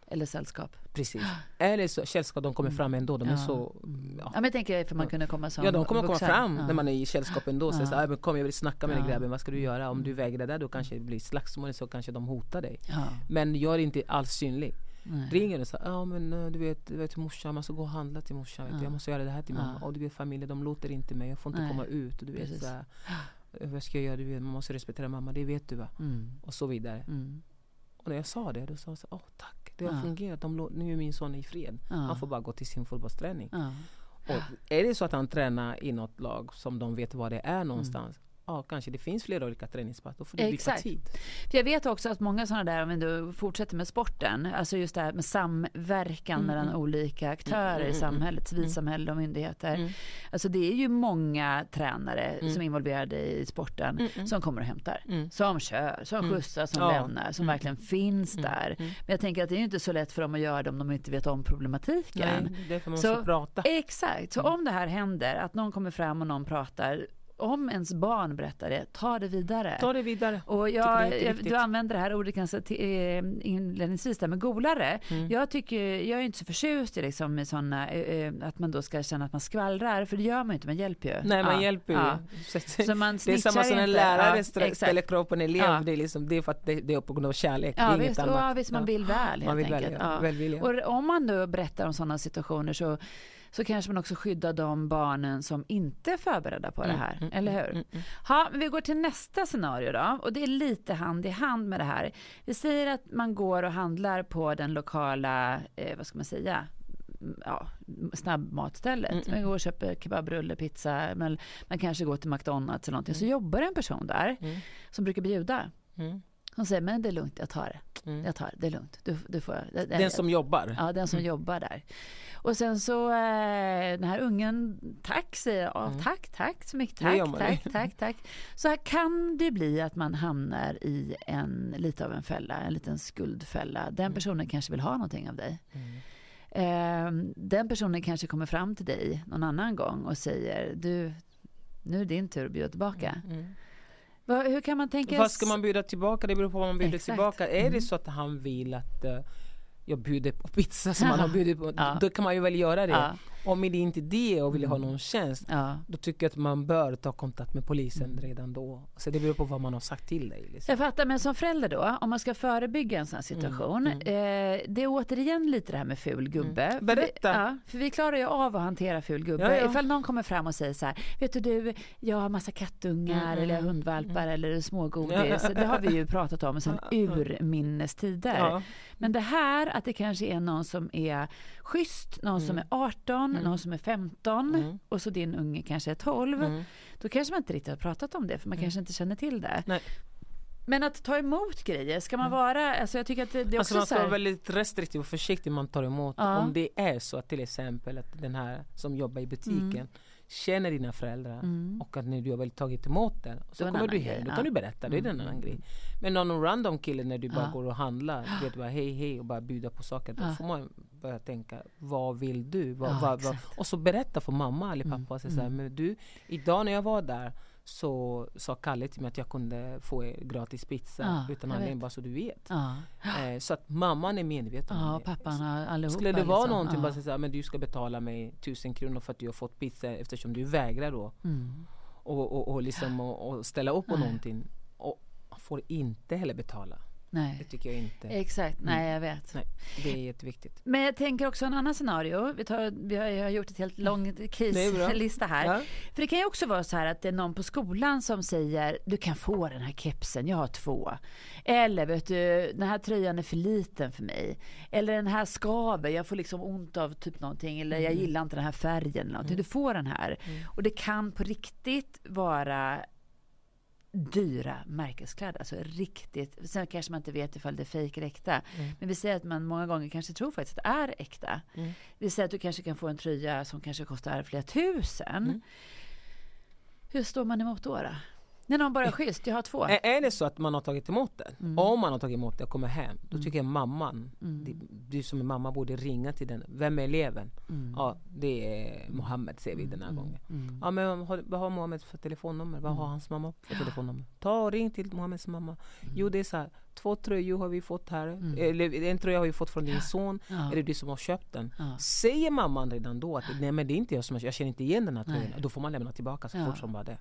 Eller sällskap. Precis. Eller så, sällskap, de kommer mm. fram ändå. De är så... Mm. Ja. ja men jag tänker för man kunde komma som Ja de kommer vuxen. komma fram ja. när man är i sällskap ändå. Ja. Så, så, ah, kom jag vill snacka med ja. den grabben, vad ska du göra? Om du vägrar där då kanske det blir slagsmål, så kanske de hotar dig. Men gör inte alls synlig. Nej. Ringer och säger ja men eh, du vet, du vet morsan, jag måste gå och handla till morsan. Vet ja. Jag måste göra det här till mamma. Och du vet familjen, de låter inte mig, jag får inte Nej. komma ut. Och du vet, så här, vad ska jag göra? Du vet, man måste respektera mamma, det vet du va? Mm. Och så vidare. Mm. Och när jag sa det, då sa jag så, åh tack det har ja. fungerat. De, nu är min son i fred. Ja. Han får bara gå till sin fotbollsträning. Ja. Och är det så att han tränar i något lag som de vet var det är någonstans. Mm ja, kanske det finns flera olika träningspass. Då får du byta tid. För jag vet också att många sådana där, om vi fortsätter med sporten, alltså just det här med samverkan mm, mellan mm. olika aktörer mm, i samhället, mm. civilsamhälle och myndigheter. Mm. Alltså det är ju många tränare mm. som är involverade i sporten som kommer och hämtar. Som kör, som skjutsar, som ja. lämnar, som verkligen finns där. Men jag tänker att det är ju inte så lätt för dem att göra det om de inte vet om problematiken. Nej, det får man så, prata. Exakt, så om det här händer, att någon kommer fram och någon pratar om ens barn berättar det, ta det vidare. Ta det vidare. Och jag, jag, du använder det här ordet ganska eh, inledningsvis där med golare. Mm. Jag, tycker, jag är inte så förtjust i liksom såna, eh, att man då ska känna att man skvallrar, för det gör man inte, man hjälper ju. Nej, man ja. hjälper ju. Ja. Så man det är samma som en lärare ja, ställer krav på en elev, ja. det, är liksom, det är för att det, det är på grund av kärlek. Ja, visst, och, ja, visst, man vill väl helt man vill enkelt. Väl, ja. Och om man då berättar om sådana situationer så så kanske man också skyddar de barnen som inte är förberedda på det mm, här. Mm, eller hur? Mm, mm, ha, vi går till nästa scenario då. Och det är lite hand i hand med det här. Vi säger att man går och handlar på den lokala, eh, vad ska man säga, ja, snabbmatstället. Mm. Man går och köper kebabrulle, pizza, men man kanske går till McDonalds eller någonting. Så jobbar en person där som brukar bjuda. Hon säger, men det är lugnt, jag tar det. Mm. Jag tar det, det är lugnt. Du, du får, det, den som jobbar? Ja, den som mm. jobbar där. Och sen så eh, den här ungen, tack säger jag. Mm. Tack, tack så mycket. Tack, tack, tack, tack. Så här kan det bli att man hamnar i en, lite av en fälla, en liten skuldfälla. Den mm. personen kanske vill ha någonting av dig. Eh, den personen kanske kommer fram till dig någon annan gång och säger, du, nu är det din tur att bjuda tillbaka. Va, hur kan man tänka? Vad ska man bjuda tillbaka? Det beror på vad man bjuder Exakt. tillbaka. Är mm. det så att han vill att uh, jag bjuder på pizza som han har bjudit på, ja. då kan man ju väl göra det. Ja. Om det inte är det och vill ha mm. någon tjänst, ja. då tycker jag att man bör ta kontakt med polisen mm. redan då. Så det beror på vad man har sagt till dig. Liksom. Jag fattar, men som förälder då, om man ska förebygga en sån här situation. Mm. Mm. Eh, det är återigen lite det här med ful gubbe. Mm. Berätta! För vi, ja, för vi klarar ju av att hantera ful gubbe. Ja. Ifall någon kommer fram och säger så här, vet du, du jag har massa kattungar mm. eller hundvalpar eller smågodis. Det har vi ju pratat om sedan urminnes tider. Men det här att det kanske är någon som är schysst, någon mm. som är 18, mm. någon som är 15 mm. och så din unge kanske är 12. Mm. Då kanske man inte riktigt har pratat om det för man mm. kanske inte känner till det. Nej. Men att ta emot grejer, ska man mm. vara, alltså jag tycker att det, det är alltså också man ska vara väldigt restriktiv och försiktig man tar emot. Ja. Om det är så att till exempel att den här som jobbar i butiken känner dina föräldrar mm. och att när du har väl tagit emot den så kommer du hem, då kan du berätta, det är en annan grej. Men någon random kille när du bara går och handlar, du vet bara hej hej och bara bjuda på saker, då får man börja tänka, vad vill du? Vad, ja, vad, vad? Och så berätta för mamma eller pappa, mm. så här, mm. men du, idag när jag var där så sa Kalle till mig att jag kunde få gratis pizza ja, utan anledning, bara så du vet. Ja. Eh, så att mamman är medveten ja, om det. Pappan allihopa, Skulle det vara liksom. någonting, ja. bara säga men du ska betala mig tusen kronor för att du har fått pizza eftersom du vägrar då. Mm. Och, och, och, liksom, och, och ställa upp på någonting. Och får inte heller betala. Nej. Det tycker jag inte. Exakt, mm. nej jag vet. Nej, det är jätteviktigt. Men jag tänker också en annan scenario. Vi, tar, vi har, jag har gjort ett helt lång case-lista här. Ja. För det kan ju också vara så här att det är någon på skolan som säger du kan få den här kepsen, jag har två. Eller vet du, den här tröjan är för liten för mig. Eller den här skaver, jag får liksom ont av typ någonting. Eller jag mm. gillar inte den här färgen eller någonting. Mm. Du får den här. Mm. Och det kan på riktigt vara dyra märkeskläder. Alltså riktigt. Sen kanske man inte vet ifall det är fejk eller äkta. Mm. Men vi säger att man många gånger kanske tror faktiskt att det är äkta. Mm. Vi säger att du kanske kan få en tröja som kanske kostar flera tusen. Mm. Hur står man emot då? då? När någon bara schysst, jag har två. Är, är det så att man har tagit emot den, mm. om man har tagit emot den och kommer hem, då mm. tycker jag mamman, mm. du som är mamma borde ringa till den. Vem är eleven? Mm. Ja, det är Mohammed ser vi den här mm. gången. Mm. Ja, men vad har Mohammed för telefonnummer? Vad har hans mamma för telefonnummer? Ta och ring till Mohammeds mamma. Jo, det är så här, Två tröjor har vi fått här. Mm. Eller, en tröja har vi fått från din son. Ja. Är det du som har köpt den? Ja. Säger mamman redan då att nej men det är inte jag som har, jag känner inte igen den här tröjan. Då får man lämna tillbaka så ja. fort som bara det.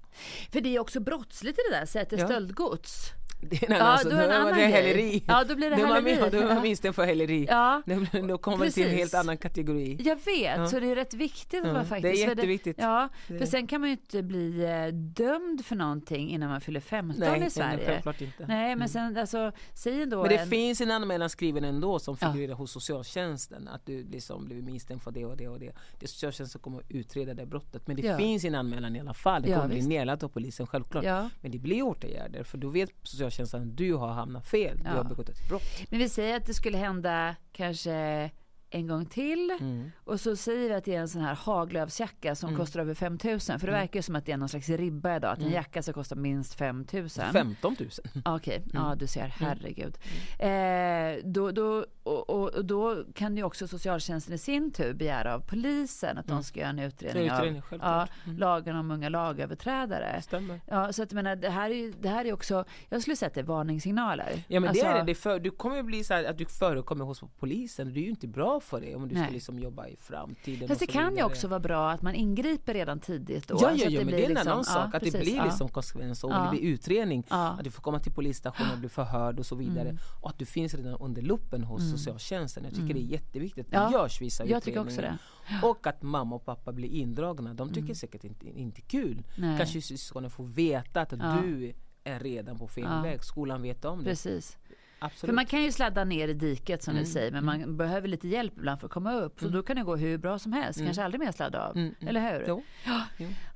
För det är också brottsligt i det där sättet, ja. stöldgods. Det är en annan, ja, då är en annan det häleri. Ja, då blir det häleri. Då är man misstänkt för häleri. Ja. Då, då kommer man till en helt annan kategori. Jag vet, ja. så det är rätt viktigt. Ja. Faktiskt. Det är jätteviktigt. För, det, ja, för sen kan man ju inte bli eh, dömd för någonting innan man fyller 15 nej, i Sverige. Nej, inte. Nej, men mm. sen alltså, säg ändå Men det en... finns en anmälan skriven ändå som figurerar ja. hos socialtjänsten. Att du liksom blivit misstänkt för det och det och det. Det är socialtjänsten kommer att utreda det brottet. Men det ja. finns en anmälan i alla fall. Det kommer bli nedlagt av polisen självklart. Men det blir åtgärder. För då vet socialtjänsten att du har hamnat fel, ja. du har begått ett brott. Men vi säger att det skulle hända kanske en gång till. Mm. Och så säger vi att det är en sån här Haglöfsjacka som mm. kostar över 5000. För det mm. verkar ju som att det är någon slags ribba idag. Att en mm. jacka ska kosta minst 5000. 15 000. Okej, okay. Mm. ja du ser. Herregud. Eh, då, då, och, och, då kan ju också socialtjänsten i sin tur begära av polisen att de ska göra en utredning, utredning av ja, lagen om unga lagöverträdare. Stämmer. Ja, så att menar, det här är det här är också, jag skulle säga att det är varningssignaler. Ja men alltså, det är det. det för, du kommer ju bli så här, att du förekommer hos polisen. Det är ju inte bra för det om du Nej. ska liksom jobba i framtiden. Fast det kan ju också vara bra att man ingriper redan tidigt. Då, ja, ja, ja men det är en liksom, annan sak. Ja, att precis, det blir liksom ja. konsekvens och ja. det blir utredning. Ja. Att du får komma till polisstationen och bli förhörd och så vidare. Mm. Och att du finns redan under luppen hos mm. socialtjänsten. Jag tycker mm. det är mm. jätteviktigt att det görs vissa jag utredningar. Också det. Och att mamma och pappa blir indragna. De tycker mm. säkert inte, inte kul. Nej. Kanske syskonen får veta att du är redan på fel väg. Skolan vet om det. Precis. Absolut. För man kan ju sladda ner i diket som mm. du säger men man mm. behöver lite hjälp ibland för att komma upp. Så mm. då kan det gå hur bra som helst. Mm. Kanske aldrig mer sladda av. Mm, mm. Eller hur? Jo. Ja.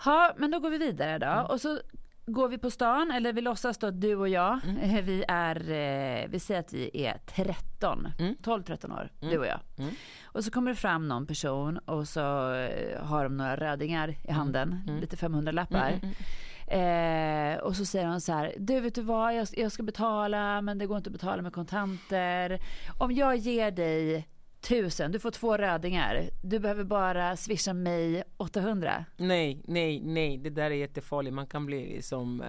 ja, men då går vi vidare då. Och så går vi på stan, eller vi låtsas då att du och jag, mm. vi är, eh, vi säger att vi är 13, mm. 12-13 år, mm. du och jag. Och så kommer det fram någon person och så eh, har de några rödingar i handen, lite 500 lappar. Eh, och så säger hon så här, du vet du vad, jag, jag ska betala men det går inte att betala med kontanter. Om jag ger dig tusen, du får två rödingar. Du behöver bara swisha mig 800. Nej, nej, nej, det där är jättefarligt. Man kan bli som eh,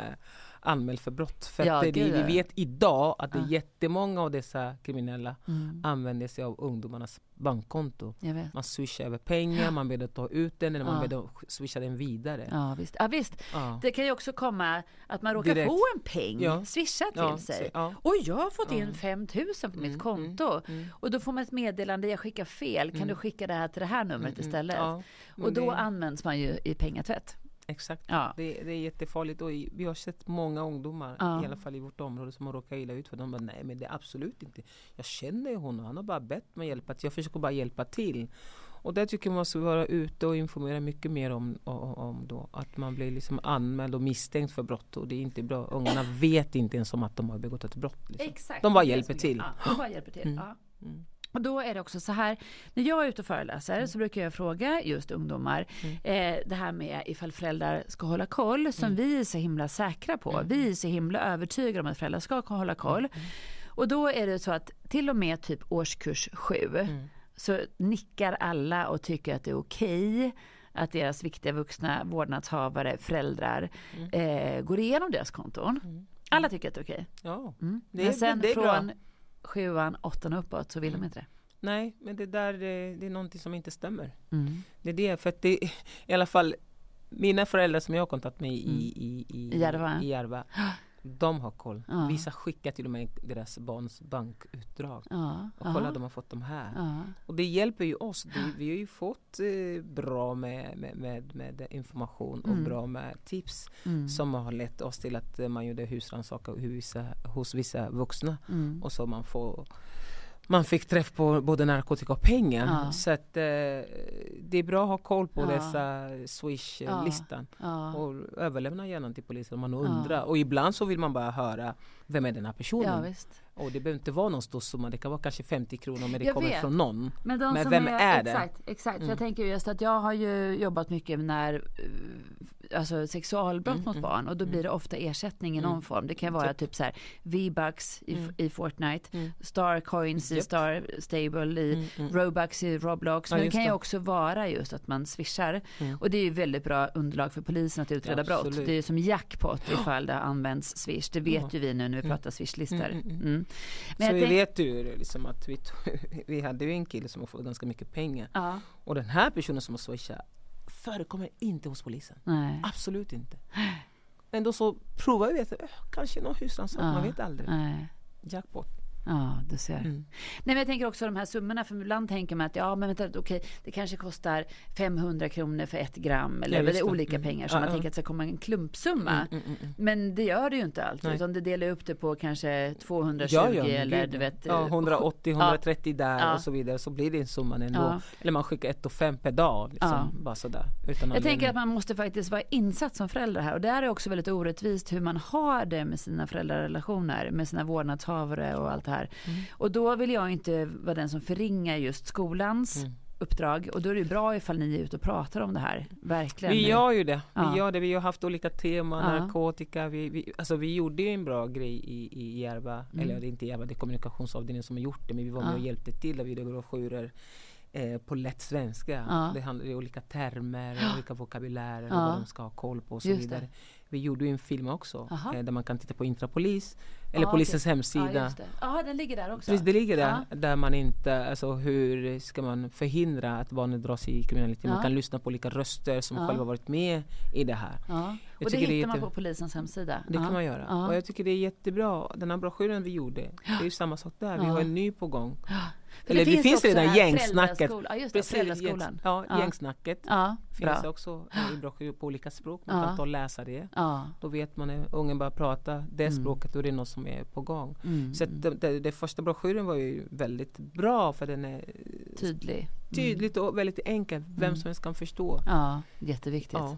anmäld för brott. För ja, det, vi vet idag att det är jättemånga av dessa kriminella mm. använder sig av ungdomarnas bankkonto. Man swishar över pengar, man ber dem ta ut den eller man ber dem swisha den vidare. Ja visst. Ja, visst. Det kan ju också komma att man råkar Direkt. få en peng ja. swishad till sig. Och jag har fått in 5000 på mitt mm, konto. Mm, mm. Och då får man ett meddelande, jag skickar fel, kan mm. du skicka det här till det här numret mm, mm. istället? Och då det... används man ju i pengatvätt. Exakt, ja. det, det, är jättefarligt och vi har sett många ungdomar, ja. i alla fall i vårt område, som har råkat illa ut för de bara, nej men det är absolut inte. Jag känner ju honom, han har bara bett mig hjälpa till, jag försöker bara hjälpa till. Och där tycker jag man måste vara ute och informera mycket mer om, om, då, att man blir liksom anmäld och misstänkt för brott och det är inte bra. Ungarna vet inte ens om att de har begått ett brott. Liksom. Exakt, de bara hjälper till. Ja, de bara hjälper till. Mm. Mm. Och då är det också så här, när jag är ute och föreläser mm. så brukar jag fråga just ungdomar mm. eh, det här med ifall föräldrar ska hålla koll som mm. vi är så himla säkra på. Mm. Vi är så himla övertygade om att föräldrar ska hålla koll. Mm. Och då är det så att till och med typ årskurs 7 så nickar alla och tycker att det är okej att deras viktiga vuxna vårdnadshavare, föräldrar, mm. eh, går igenom deras konton. Mm. Alla tycker att det är okej. Ja, mm. det men sen det är från bra. Sjuan, åttan och uppåt så vill de mm. inte det. Nej, men det där det, är någonting som inte stämmer. Mm. Det är det, för att det i alla fall mina föräldrar som jag har kontakt med i, mm. i, i, Järva. i Järva de har koll. Ja. Vissa skickar till och med deras barns bankutdrag. Ja. Och kolla, de har fått de här. Ja. Och det hjälper ju oss. Vi har ju fått eh, bra med, med, med, med information och mm. bra med tips mm. som har lett oss till att man gjorde husrannsakan hos, hos vissa vuxna. Mm. Och så man får man fick träff på både narkotika och pengar. Ja. Så att, eh, det är bra att ha koll på ja. dessa Swish-listan. Ja. Och överlämna gärna till polisen om man undrar. Och ibland så vill man bara höra vem är den här personen? Och det behöver inte vara någon stor summa, det kan vara kanske 50 kronor men det jag kommer vet. från någon. Men, men vem är, är, det? Exakt, exakt. Mm. jag tänker just att jag har ju jobbat mycket när eh, alltså sexualbrott mm, mot mm, barn och då mm. blir det ofta ersättning i någon mm. form. Det kan vara typ, typ så här V-bucks i, mm. i Fortnite, Star coins yep. i Star Stable, i Robux i Roblox. Men ja, det kan ju också vara just att man swishar. Och det är ju väldigt bra underlag för polisen att utreda ja, brott. Det är ju som jackpot ifall det används swish. Det vet ju vi nu när vi pratar swishlistor. Mm. Men så vi vet ju liksom att vi, vi hade ju en kille som har fått ganska mycket pengar. Ja. Och den här personen som har swishat förekommer inte hos polisen. Nej. Absolut inte. Ändå så provar vi, att, kanske någon husrannsakan, ja. man vet aldrig. Nej. Jackpot. Ja, du ser. Mm. Nej, men jag tänker också de här summorna, för ibland tänker man att ja, men vänta, okej, det kanske kostar 500 kronor för ett gram eller ja, det är olika mm. pengar, så ja, man ja. tänker att det ska komma en klumpsumma. Mm, mm, mm, mm. men det gör det ju inte alltid, utan det delar upp det på kanske 220 eller du vet. Ja, 180, 130 där och så vidare, så blir det en summa ändå. Eller man skickar ett och fem per dag, liksom, bara sådär. Utan jag tänker att man måste faktiskt vara insatt som förälder här och det är också väldigt orättvist hur man har det med sina föräldrarrelationer, med sina vårdnadshavare och allt det här. Mm. Och då vill jag inte vara den som förringar just skolans mm. uppdrag. Och då är det bra ifall ni är ute och pratar om det här. Verkligen. Vi gör ju det. Vi ja. gör det. Vi har haft olika teman, ja. narkotika. Vi, vi, alltså vi gjorde ju en bra grej i, i Järva. Mm. Eller det är inte Järva, det är kommunikationsavdelningen som har gjort det. Men vi var med och hjälpte till. Vi gjorde broschyrer på lätt svenska. Ja. Det handlar om olika termer, olika vokabulärer och vad de ska ha koll på och så Just vidare. Det. Vi gjorde ju en film också eh, där man kan titta på Intrapolis eller ah, polisens okay. hemsida. Ja, ah, den ligger där också? Precis, det ligger där. Ah. Där man inte, alltså hur ska man förhindra att barnet dras i kriminalitet? Man kan lyssna på olika röster som själva varit med i det här. och det hittar det man på polisens hemsida? Det kan man göra. Och jag tycker det är jättebra. Den här broschyren vi gjorde, det är samma sak där. Vi har en ny på gång. Eller det, det finns, redan gängsnacket. Ja, just det, föräldraskolan. Ja, ja. gängsnacket. Ja, finns bra. också i broschyr på olika språk. Man ja. kan ta och läsa det. Ja. Då vet man när ungen börjar prata det mm. språket, då är det något som är på gång. Mm. Så det, det, det, första broschyren var ju väldigt bra för den är tydlig. Tydligt och väldigt enkel. Vem mm. som helst kan förstå. Ja, jätteviktigt. Ja.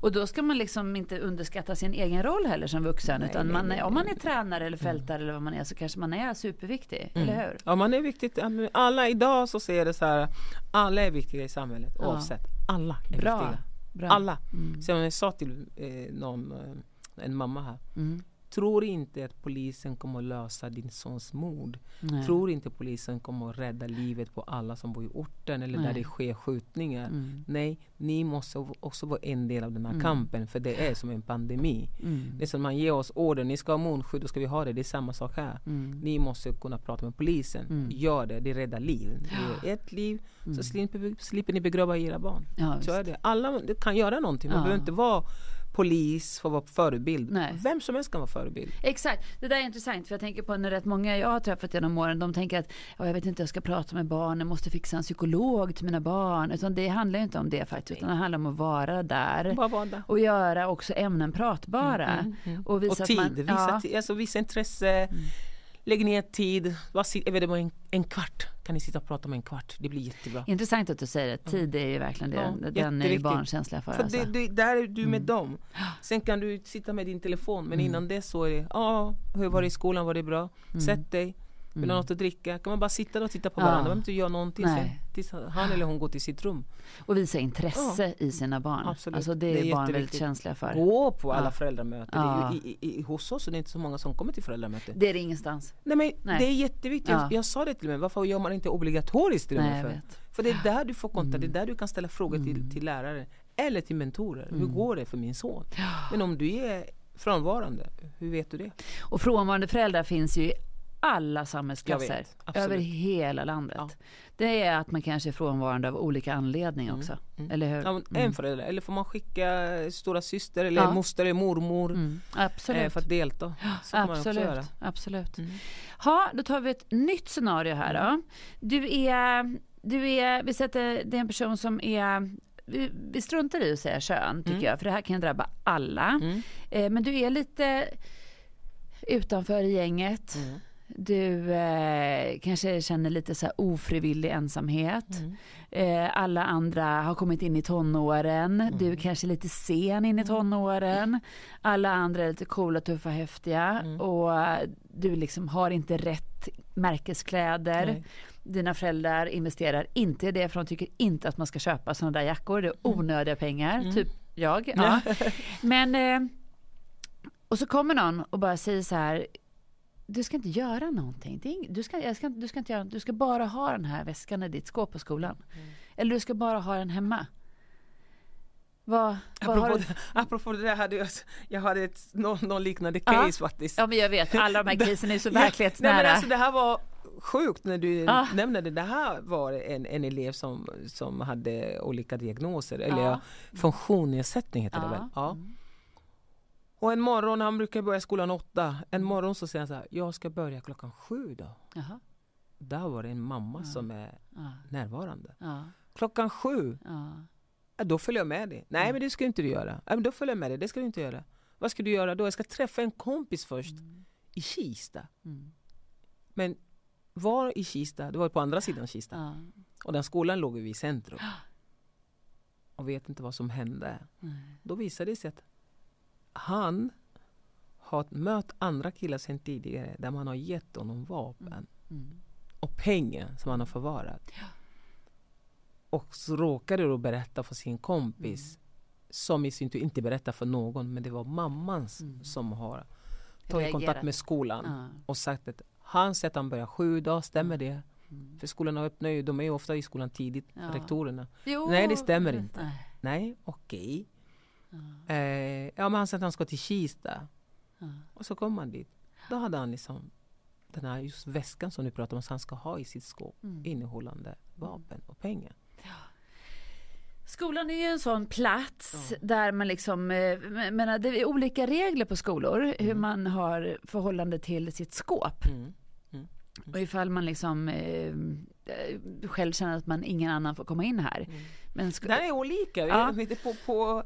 Och då ska man liksom inte underskatta sin egen roll heller som vuxen. Nej, utan man, nej, om man är tränare eller fältare mm. eller vad man är så kanske man är superviktig. Mm. Eller hur? Ja, man är viktig. Alla idag så ser det så här. Alla är viktiga i samhället ja. oavsett. Alla är Bra. viktiga. Bra. Alla. Mm. Så jag sa till eh, någon, eh, en mamma här. Mm. Tror inte att polisen kommer lösa din sons mord. Nej. Tror inte polisen kommer att rädda livet på alla som bor i orten eller Nej. där det sker skjutningar. Mm. Nej, ni måste också vara en del av den här mm. kampen för det är som en pandemi. Mm. Det är som man ger oss order, ni ska ha munskydd, då ska vi ha det. Det är samma sak här. Mm. Ni måste kunna prata med polisen. Mm. Gör det, det räddar liv. Det är ett liv, så mm. slipper, slipper ni begrava era barn. Ja, så är det. Alla kan göra någonting, man ja. behöver inte vara polis får vara förebild. Nej. Vem som helst kan vara förebild. Exakt, det där är intressant för jag tänker på när rätt många jag har träffat genom åren de tänker att jag vet inte jag ska prata med barn, jag måste fixa en psykolog till mina barn. Utan det handlar inte om det faktiskt utan det handlar om att vara där. Vara. Och göra också ämnen pratbara. Mm, mm, mm. Och, visa och tid, man, visa, ja. alltså, visa intresse. Lägg ner tid, en, en kvart kan ni sitta och prata med en kvart. Det blir jättebra. Intressant att du säger det. Tid är ju verkligen det. Ja, den är ju barn känsliga för. för alltså. det, det, där är du med mm. dem. Sen kan du sitta med din telefon men mm. innan det så är det, ja, hur var det i skolan, var det bra? Mm. Sätt dig, Vill du ha något att dricka? Kan man bara sitta och titta på varandra? Man behöver inte göra någonting. Tills han eller hon går till sitt rum. Och visa intresse ja. i sina barn. Absolut. Alltså det är, det är barn väldigt känsliga för. Gå på alla ja. föräldramöten. Ja. I, i, i, hos oss är det inte så många som kommer till föräldramöten. Det är det ingenstans. Nej men Nej. det är jätteviktigt. Jag, jag, sa det till mig, varför gör man inte obligatoriskt till Nej, för? För det är där du får kontakt, mm. det är där du kan ställa frågor till, mm. till lärare. Eller till mentorer. Mm. Hur går det för min son? Men om du är frånvarande, hur vet du det? Och frånvarande föräldrar finns ju i alla samhällsklasser över hela landet. Ja. Det är att man kanske är frånvarande av olika anledningar mm, också. Mm, mm. Eller hur? Ja, en mm. förälder, eller får man skicka stora syster eller ja. moster eller mormor mm, absolut. Eh, för att delta. Så absolut. absolut. Mm. Ha, då tar vi ett nytt scenario här då. Du är, du är, vi sätter, det är en person som är vi, vi struntar i att säga kön tycker mm. jag, för det här kan drabba alla. Mm. Eh, men du är lite utanför gänget. Mm. Du eh, kanske känner lite så ofrivillig ensamhet. Mm. Eh, alla andra har kommit in i tonåren. Mm. Du kanske är lite sen in i mm. tonåren. Alla andra är lite coola, tuffa, häftiga. Mm. Och du liksom har inte rätt märkeskläder. Nej. Dina föräldrar investerar inte i det för de tycker inte att man ska köpa sådana där jackor. Det är mm. onödiga pengar, mm. typ jag. Ja. Men, eh, och så kommer någon och bara säger så här du ska inte göra någonting. Ing, du, ska, ska, du, ska inte göra, du ska bara ha den här väskan i ditt skåp på skolan. Mm. Eller du ska bara ha den hemma. Vad, vad apropå, det, apropå det där hade jag, jag hade ett, någon, någon liknande case ja. faktiskt. Ja men jag vet, alla de här casen är så verklighetsnära. Nej, men alltså, det här var sjukt när du ja. nämnde det. Det här var en, en elev som, som hade olika diagnoser, eller ja. funktionsnedsättning heter det väl? Ja. Mm. Och en morgon, han brukar börja skolan åtta, en mm. morgon så säger han så här, jag ska börja klockan sju då. Jaha. Där var det en mamma ja. som är ja. närvarande. Ja. Klockan sju, ja. då följer jag med dig. Nej men det ska inte du göra. Ja, men då följer jag med dig, det ska du inte göra. Vad ska du göra då? Jag ska träffa en kompis först mm. i Kista. Mm. Men var i Kista? Det var på andra sidan Kista. Och den skolan låg vid centrum. Och vet inte vad som hände. Då visade det sig att han har mött andra killar sedan tidigare där man har gett honom vapen mm. mm. och pengar som han har förvarat. Ja. Och så råkade då berätta för sin kompis mm. som i sin tur inte berättar för någon men det var mammans mm. som har tagit kontakt med skolan ja. och sagt att hans sätt han börjar sju dagar, stämmer mm. det? Mm. För skolan öppnar ju, de är ju ofta i skolan tidigt, ja. rektorerna. Jo. Nej det stämmer inte. Nej okej. Okay. Eh, ja, men han sa att han ska till Kista. Och så kom han dit. Då hade han liksom den här just väskan som du pratar om, som han ska ha i sitt skåp, mm. innehållande vapen och pengar. Ja. Skolan är ju en sån plats ja. där man liksom, eh, menar, det är olika regler på skolor, mm. hur man har förhållande till sitt skåp. Mm. Mm. Och ifall man liksom eh, själv känner att man ingen annan får komma in här. Mm. Men det här är olika. Ja. På, på,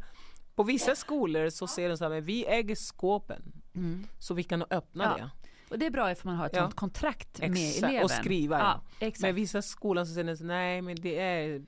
på vissa skolor så ser de så här, vi äger skåpen mm. så vi kan öppna ja. det. Och det är bra ifall man har ett ja. sånt kontrakt med exakt. eleven. Och skriva ja. ja. Men vissa skolor så säger de nej men det är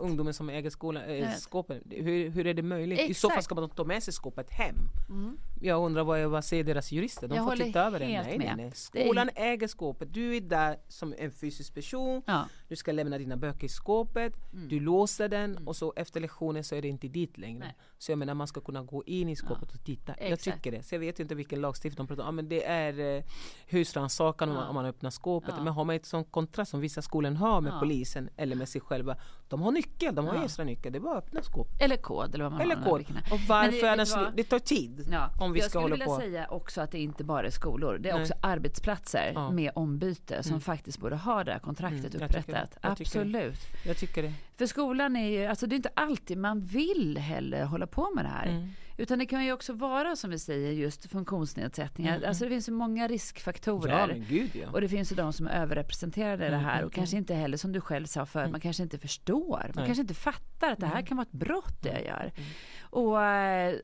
ungdomen som äger skolan, äh, skåpen. Hur, hur är det möjligt? Exakt. I så fall ska man ta med sig skåpet hem. Mm. Jag undrar vad, vad säger deras jurister? De jag får titta över det. Nej, nej, nej. Skolan är... äger skåpet. Du är där som en fysisk person. Ja. Du ska lämna dina böcker i skåpet. Mm. Du låser den mm. och så efter lektionen så är det inte dit längre. Nej. Så jag menar man ska kunna gå in i skåpet och titta. Exakt. Jag tycker det. Så jag vet inte vilken lagstiftning de pratar om. Ja, men det är eh, husrannsakan ja. om man öppnar skåpet. Ja. Men har man ett sånt kontrast som vissa skolor har med ja. polisen eller med sig själva. De har nyckel, de har ja. extra nyckel. Det är bara att öppna skåpet. Eller kod eller vad man eller har. Kod. Och varför det, det, det tar tid. Ja. Om vi jag ska hålla på. Jag skulle vilja säga också att det inte bara är skolor. Det är Nej. också arbetsplatser med ombyte som mm. faktiskt borde ha det här kontraktet mm. upprättat. Jag Absolut. Jag tycker det. För skolan är ju, alltså det är inte alltid man vill heller hålla på med det här. Mm. Utan det kan ju också vara som vi säger just funktionsnedsättningar. Mm. Alltså det finns ju många riskfaktorer. Ja, Gud, ja. Och det finns ju de som är överrepresenterade i det här och kanske inte heller som du själv sa för man kanske inte förstår. Man Nej. kanske inte fattar att det här kan vara ett brott det jag gör. Och,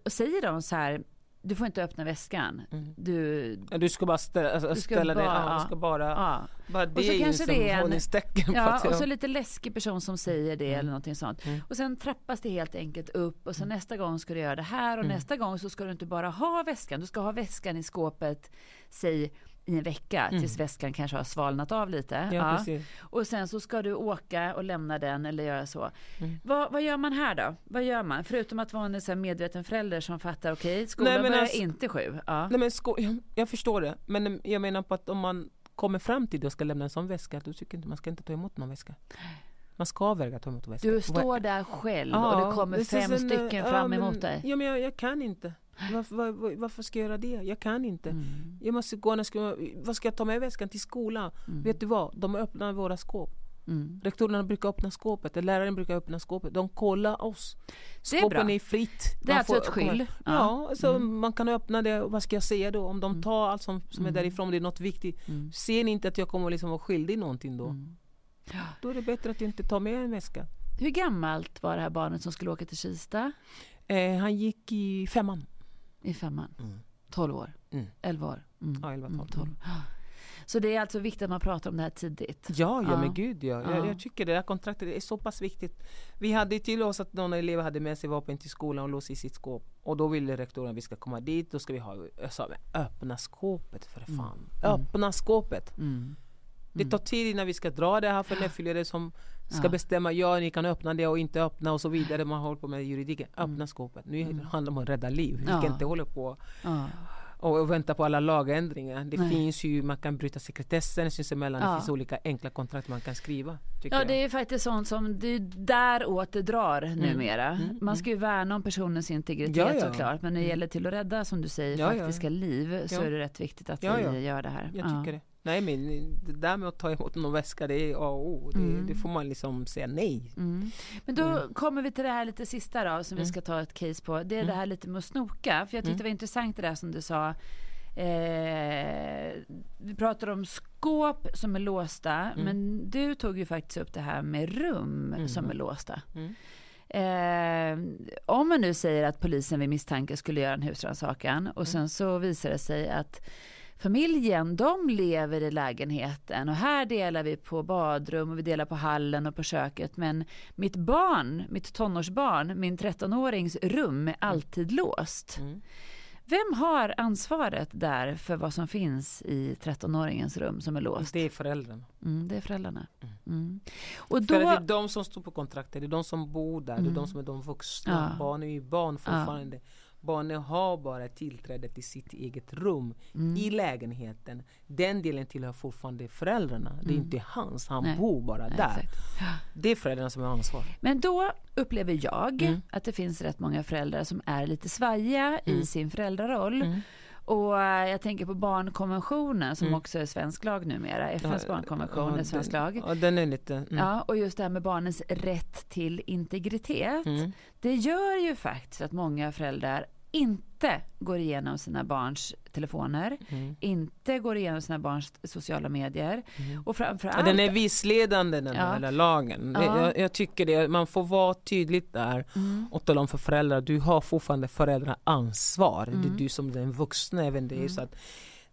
och säger de så här du får inte öppna väskan. Mm. Du, du ska bara ställa, alltså, ska ställa bara, dig, ja, du ska bara, ja. bara det och så kanske det är en, ja, och så lite läskig person som säger det mm. eller någonting sånt. Mm. Och sen trappas det helt enkelt upp och sen mm. nästa gång ska du göra det här och mm. nästa gång så ska du inte bara ha väskan, du ska ha väskan i skåpet, säg i en vecka mm. tills väskan kanske har svalnat av lite. Ja, ja. Och sen så ska du åka och lämna den eller göra så. Mm. Vad, vad, gör man här då? Vad gör man? Förutom att vara en så medveten förälder som fattar okej, okay, skolan Nej, börjar alltså, inte sju. Ja. Nej, men sko jag, jag, förstår det, men jag menar på att om man kommer fram till det och ska lämna en sån väska, då tycker jag inte man ska inte ta emot någon väska. Man ska väga ta emot väska. Du står där själv och det kommer fem stycken fram emot dig. Ja, men jag, jag kan inte. Varför, var, varför, ska jag göra det? Jag kan inte. Mm. Jag måste gå, när ska, vad ska jag ta med väskan till skolan? Mm. Vet du vad? De öppnar våra skåp. Mm. Rektorerna brukar öppna skåpet, läraren brukar öppna skåpet. De kollar oss. Skåpen är, är fritt. Det är alltså ett skyll? Ja, ja alltså mm. man kan öppna det. Vad ska jag säga då? Om de mm. tar allt som, som är mm. därifrån, det är något viktigt. Mm. Ser ni inte att jag kommer liksom vara skyldig någonting då? Mm. Då är det bättre att inte ta med en väska. Hur gammalt var det här barnet som skulle åka till Kista? Eh, han gick i femman. I femman? Mm. 12 år? Mm. 11 år? Mm. Ja, 11, 12. 12. Så det är alltså viktigt att man pratar om det här tidigt? Ja, ja, ja. men gud ja. ja. Jag, jag, tycker det här kontraktet är så pass viktigt. Vi hade till oss att någon elev hade med sig vapen till skolan och låst i sitt skåp. Och då ville rektorn att vi ska komma dit, då ska vi ha, jag sa, öppna skåpet för mm. fan. Mm. Öppna skåpet! Mm. Det tar tid innan vi ska dra det här för Nefile som ska ja. bestämma, ja ni kan öppna det och inte öppna och så vidare. Man håller på med juridiken. Öppna mm. skåpet. Nu mm. handlar det om att rädda liv. Vi ska inte hålla på och vänta på alla lagändringar. Det Nej. finns ju, man kan bryta sekretessen sinsemellan. Ja. Det finns olika enkla kontrakt man kan skriva. Ja jag. det är faktiskt sånt som det är däråt det drar mm. numera. Mm. Man ska ju värna om personnens integritet ja, ja. såklart. Men när det mm. gäller till att rädda som du säger faktiska liv så är det rätt viktigt att vi gör det här. Jag tycker det. Nej men det där med att ta emot någon väska det är A och O. Det, mm. det, får man liksom säga nej. Mm. Men då mm. kommer vi till det här lite sista då som vi mm. ska ta ett case på. Det är det mm. här lite med att snoka. För jag tyckte mm. det var intressant det där som du sa. Eh, vi pratar om skåp som är låsta. Men du tog ju faktiskt upp det här med rum som är låsta. Eh, om man nu säger att polisen vid misstanke skulle göra en husrannsakan och sen så visar det sig att familjen, de lever i lägenheten och här delar vi på badrum och vi delar på hallen och på köket. Men mitt barn, mitt tonårsbarn, min 13-årings rum är alltid låst. Mm. Vem har ansvaret där för vad som finns i 13-åringens rum som är låst? Det är föräldrarna. Mm, det är föräldrarna. Mm. Mm. Och då... För det är de som står på kontraktet, det är de som bor där, det är de mm. som är de vuxna. Ja. Barn är ju barn fortfarande. Ja. Barnen har bara tillträde till sitt eget rum mm. i lägenheten. Den delen tillhör fortfarande föräldrarna. Mm. Det är mm. inte hans, han Nej. bor bara Nej, där. Exakt. Det är föräldrarna som har ansvar. Men då upplever jag mm. att det finns rätt många föräldrar som är lite svajiga i mm. sin föräldraroll. Och eh, jag tänker på barnkonventionen som mm. också är svensk lag numera. FNs ja, barnkonvention ja, är svensk den, lag. Ja, den är lite... Mm. Ja, och just det här med barnens rätt till integritet. Mm. Det gör ju faktiskt att många föräldrar inte går igenom sina barns telefoner, mm. inte går igenom sina barns sociala medier. Mm. Och framförallt, den är vissledande den ja. här lagen. Ja. Jag, jag, tycker det, man får vara tydligt där mm. och tala om för föräldrar, du har fortfarande föräldraansvar. Mm. Det är mm. du som den vuxna även det. Mm. Så att,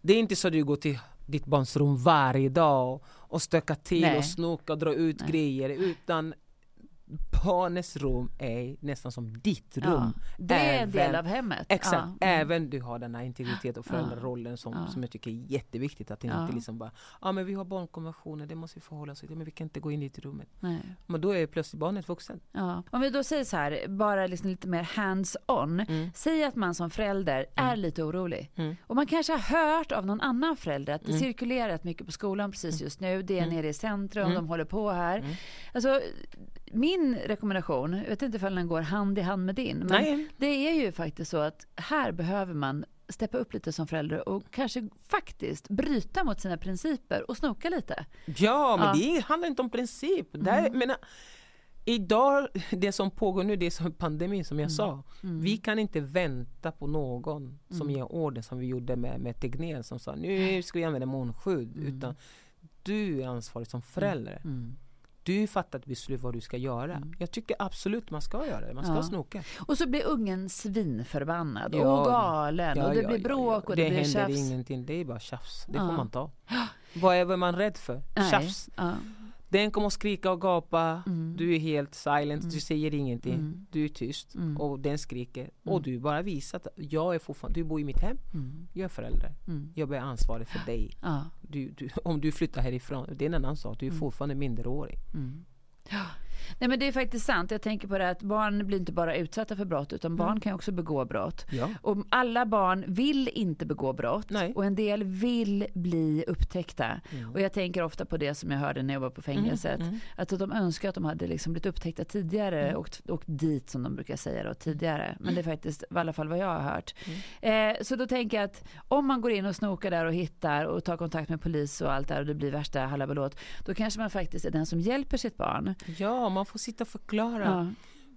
det är inte så att du går till ditt barns rum varje dag och, och stökar till Nej. och snokar och drar ut Nej. grejer utan barnets rum är nästan som ditt rum. Ja, det är en del av hemmet. Exakt, ja. mm. även du har den här integritet och föräldrarollen som, ja. som jag tycker är jätteviktigt. Att det inte liksom bara, ja ah, men vi har barnkonventionen, det måste vi förhålla oss till, men vi kan inte gå in i rummet. Nej. Men då är plötsligt barnet vuxen. Ja. Om vi då säger så här, bara liksom lite mer hands-on. Mm. Säg att man som förälder mm. är lite orolig. Mm. Och man kanske har hört av någon annan förälder att det mm. cirkulerar mycket på skolan precis mm. just nu. Det är nere i centrum, de håller på här. Alltså, min rekommendation, jag vet inte ifall den går hand i hand med din, men Nej. det är ju faktiskt så att här behöver man steppa upp lite som förälder och kanske faktiskt bryta mot sina principer och snoka lite. Ja, men ja. det handlar inte om princip. Mm. Där, menar, idag, det som pågår nu, det är som pandemi som jag mm. sa. Mm. Vi kan inte vänta på någon som mm. ger order som vi gjorde med, med Tegnér som sa nu ska vi använda munskydd. Mm. Utan du är ansvarig som förälder. Du fattat beslut vad du ska göra. Mm. Jag tycker absolut man ska göra det. Man ska ja. snoka. Och så blir ungen svinförbannad ja. och galen ja, och det blir bråk och det, det blir tjafs. Det händer ingenting. Det är bara tjafs. Det får man ta. Vad är, vad är man rädd för? Nej. Tjafs. Den kommer att skrika och gapa, mm. du är helt silent, mm. du säger ingenting, mm. du är tyst mm. och den skriker. Och mm. du bara visar att jag är fortfarande, du bor i mitt hem, mm. jag är förälder, jag är ansvarig för dig. Ja. Du, du, om du flyttar härifrån, det är en annan sak, du är fortfarande minderårig. Ja. Nej men det är faktiskt sant. Jag tänker på det att barn blir inte bara utsatta för brott utan barn mm. kan också begå brott. Ja. Och alla barn vill inte begå brott Nej. och en del vill bli upptäckta. Mm. Och jag tänker ofta på det som jag hörde när jag var på fängelset. Mm. mm. Att de önskar att de hade liksom blivit upptäckta tidigare mm. och åkt dit som de brukar säga då, tidigare. Men det är faktiskt i alla fall vad jag har hört. Mm. Eh, så då tänker jag att om man går in och snokar där och hittar och tar kontakt med polis och allt där och det blir värsta halabalåt. Då kanske man faktiskt är den som hjälper sitt barn. Ja, man får sitta och förklara ja.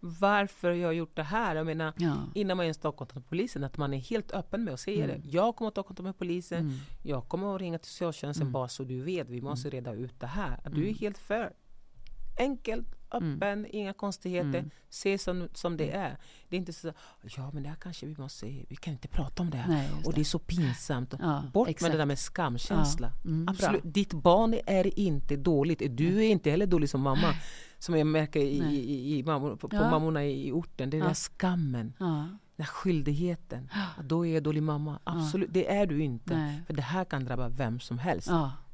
varför jag har gjort det här. Jag menar, ja. innan man ens tar kontakt med polisen, att man är helt öppen med att säga mm. det. Jag kommer att ta kontakt med polisen, mm. jag kommer att ringa till socialtjänsten mm. bara så du vet, vi måste mm. reda ut det här. Du är mm. helt för enkelt, öppen, mm. inga konstigheter. Mm. Se som, som det är. Det är inte så ja men det här kanske vi måste, vi kan inte prata om det här. Nej, och det. det är så pinsamt. Ja, Bort exakt. med det där med skamkänsla. Ja. Mm, Absolut. Ditt barn är inte dåligt. Du är inte heller dålig som mamma. Som jag märker i, i, i mammor, på, ja. mammorna i orten. Det är den där skammen. Den där skyldigheten. Att då är jag dålig mamma. Absolut, det är du inte. Nej. För det här kan drabba vem som helst.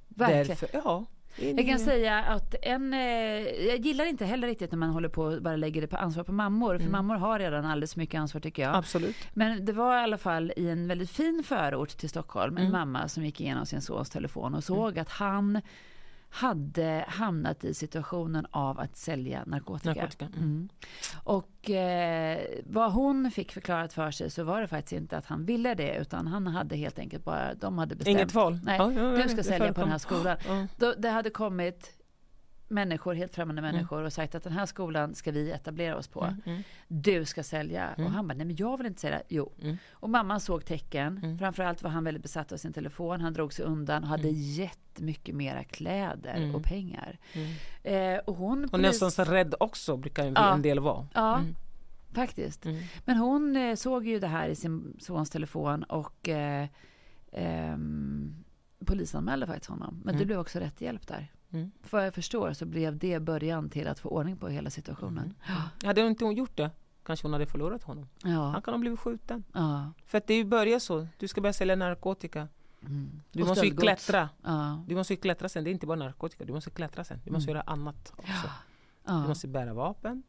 Verkligen. Därför, ja, jag kan säga att en, eh, jag gillar inte heller riktigt när man håller på och bara lägger det på ansvar på mammor. För mm. mammor har redan alldeles mycket ansvar tycker jag. Absolut. Men det var i alla fall i en väldigt fin förort till Stockholm. En mm. mamma som gick igenom sin sons telefon och såg mm. att han hade hamnat i situationen av att sälja narkotika. narkotika. Mm. Och eh, vad hon fick förklarat för sig så var det faktiskt inte att han ville det utan han hade helt enkelt bara, de hade bestämt. Inget val? Nej, ja, ja, du ska sälja på den här skolan. Ja. Då, det hade kommit människor, helt främmande mm. människor och sagt att den här skolan ska vi etablera oss på. Mm. mm. Du ska sälja. Mm. Och han bara, nej men jag vill inte sälja. Jo. Mm. Och mamman såg tecken. Mm. Framförallt var han väldigt besatt av sin telefon. Han drog sig undan och hade mm. jättemycket mera kläder mm. och pengar. Eh, och hon... Och nästan så rädd också brukar en, ja. en del vara. Ja. Faktiskt. Men hon eh, såg ju det här i sin sons telefon och eh, eh, polisanmälde faktiskt honom. Men det blev också rätt hjälp där. Mm. Vad jag förstår så blev det början till att få ordning på hela situationen. Mm. Hade inte hon gjort det kanske hon hade förlorat honom. Ja. Han kan ha blivit skjuten. Ja. För att det börjar så. Du ska börja sälja narkotika. Mm. Du måste ju klättra. Ja. Du måste ju klättra sen. Det är inte bara narkotika. Du måste klättra sen. Du måste mm. göra annat också. Du måste bära vapen,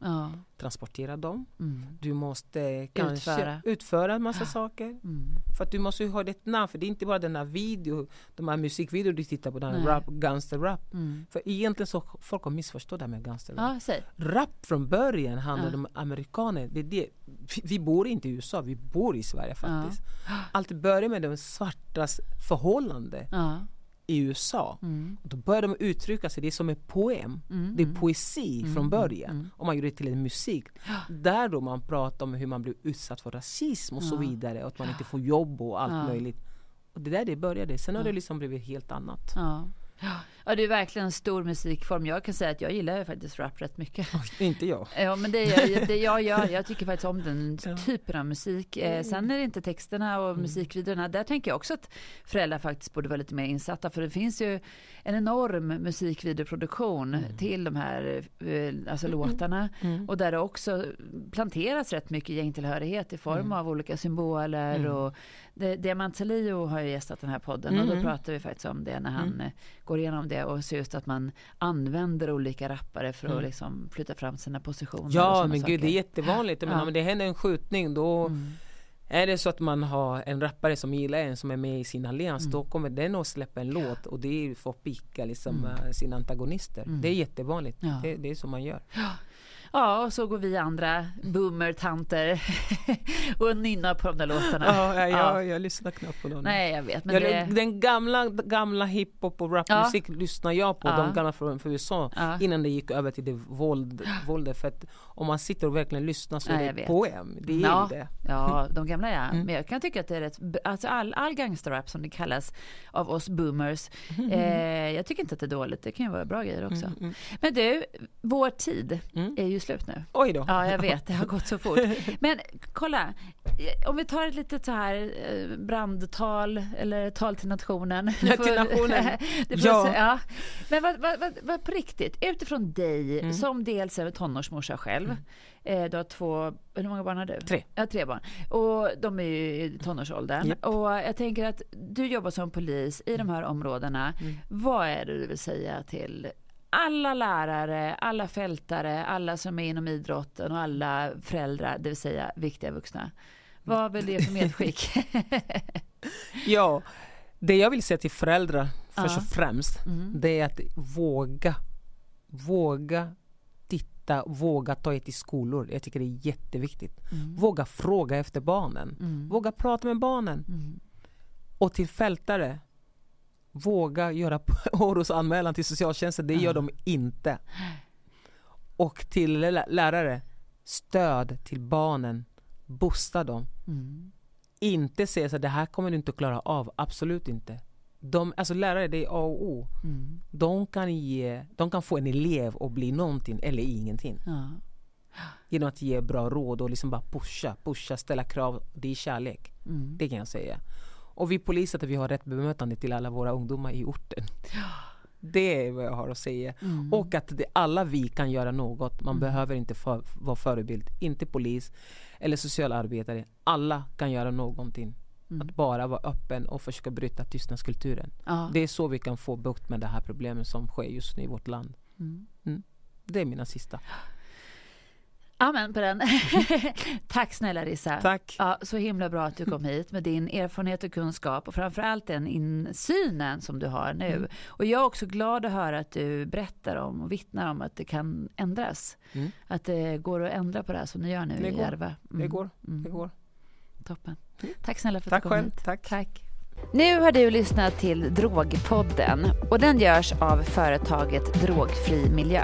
transportera dem. Mm. Du måste kanske utföra, utföra en massa saker. Mm. För att du måste ha ett namn, för det är inte bara den här video, de här musikvideor du tittar på, den här rap, gangster rap. Mm. För egentligen så folk har missförstått det här med gangster rap. Ja, rap från början handlar om amerikaner. Det är det. Vi bor inte i USA, vi bor i Sverige faktiskt. Allt börjar med de svartas förhållande i USA. Mm. Då börjar de uttrycka sig, det är som en poem. Mm. Det är poesi mm. från början. Mm. Och man gör det till en musik. Där då man pratar om hur man blir utsatt för rasism och ja. så vidare. Och att man inte får jobb och allt ja. möjligt. Och det där det började. Sen har det liksom blivit helt annat. Ja. Ja, det är verkligen en stor musikform. Jag kan säga att jag gillar faktiskt rap rätt mycket. inte jag. Ja, men det, jag, det jag gör. Jag tycker faktiskt om den typen av musik. Eh, mm. sen är det inte texterna och mm. musikvideorna. Där tänker jag också att föräldrar faktiskt borde vara lite mer insatta. För det finns ju en enorm musikvideoproduktion mm. till de här eh, alltså mm. låtarna. Mm. Och där det också planteras rätt mycket gängtillhörighet i form av olika symboler. Och det, Diamant Salio har ju gästat den här podden och då pratar vi faktiskt om det när han eh, går igenom det och ser just att man använder olika rappare för att mm. liksom flytta fram sina positioner. Ja men saker. gud det är jättevanligt. Men ja. om det händer en skjutning då mm. Är det så att man har en rappare som gillar en som är med i sin allians mm. då kommer den att släppa en låt och det att picka liksom, mm. Eh, sina antagonister. Mm. Det är jättevanligt. Ja. Det, det, är så man gör. Ja. Ja, och så går vi andra boomer-tanter och nynnar på de där låtarna. Ja, ja, ja. jag lyssnar knappt på dem. Nej, jag vet. Men jag, det... Den gamla, gamla hiphop och rapmusik ja. lyssnar jag på, ja. de gamla från, USA, ja. innan det gick över till det våld, våldet. För att om man sitter och verkligen lyssnar så är det poem. Det är ja. det. Ja, de gamla ja. Mm. Men jag kan tycka att det är rätt, alltså all, all gangsterrap som det kallas av oss boomers, mm. eh, jag tycker inte att det är dåligt. Det kan ju vara bra grejer också. Mm. mm. Men du, vår tid mm. är ju slut nu. Oj då. Ja, jag vet, det har gått så fort. Men kolla, om vi tar ett litet så här eh, brandtal eller tal till nationen. Ja, till nationen. ja. ja. Men vad, vad, vad, vad, på riktigt, utifrån dig mm. som dels är tonårsmorsa själv. Mm. Eh, du har två, hur många barn har du? Tre. Ja, tre barn. Och de är ju i tonårsåldern. Yep. Och jag tänker att du jobbar som polis i de här områdena. Mm. Vad är det du vill säga till alla lärare, alla fältare, alla som är inom idrotten och alla föräldrar, det vill säga viktiga vuxna. Vad vill det för medskick? ja, det jag vill säga till föräldrar först och främst, mm. det är att våga, våga titta, våga ta er till skolor. Jag tycker det är jätteviktigt. Mm. Våga fråga efter barnen. Mm. Våga prata med barnen. Mm. Och till fältare, våga göra orosanmälan till socialtjänsten. Det gör de inte. Och till lärare, stöd till barnen. Boosta dem. Mm. Inte säga så det här kommer du inte att klara av. Absolut inte. De, alltså lärare, det är A och O. Mm. De, kan ge, de kan få en elev att bli någonting eller ingenting. Ja. Genom att ge bra råd och liksom bara pusha, pusha, ställa krav. Det är kärlek. Mm. Det kan jag säga. Och vi poliser att vi har rätt bemötande till alla våra ungdomar i orten. Det är vad jag har att säga. Mm. Och att det, alla vi kan göra något. Man mm. behöver inte för, vara förebild. Inte polis eller socialarbetare. Alla kan göra någonting. Mm. Att bara vara öppen och försöka bryta tystnadskulturen. Ja. Det är så vi kan få bukt med det här problemet som sker just nu i vårt land. Mm. Mm. Det är mina sista. Amen på den. Tack snälla Rissa. Tack. Ja, så himla bra att du kom hit med din erfarenhet och kunskap och framförallt den insynen som du har nu. Mm. Och jag är också glad att höra att du berättar om och vittnar om att det kan ändras. Mm. Att det går att ändra på det här som ni gör nu det i Järva. Mm. Det går. Det går. Toppen. Tack snälla för att Tack du kom själv. hit. Tack. Tack. Nu har du lyssnat till Drogpodden och den görs av företaget Drogfri Miljö.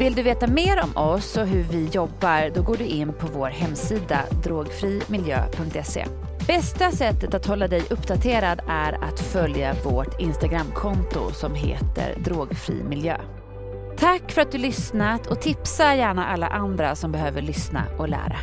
Vill du veta mer om oss och hur vi jobbar då går du in på vår hemsida drogfrimiljö.se. Bästa sättet att hålla dig uppdaterad är att följa vårt Instagramkonto som heter drogfrimiljö. Tack för att du lyssnat och tipsa gärna alla andra som behöver lyssna och lära.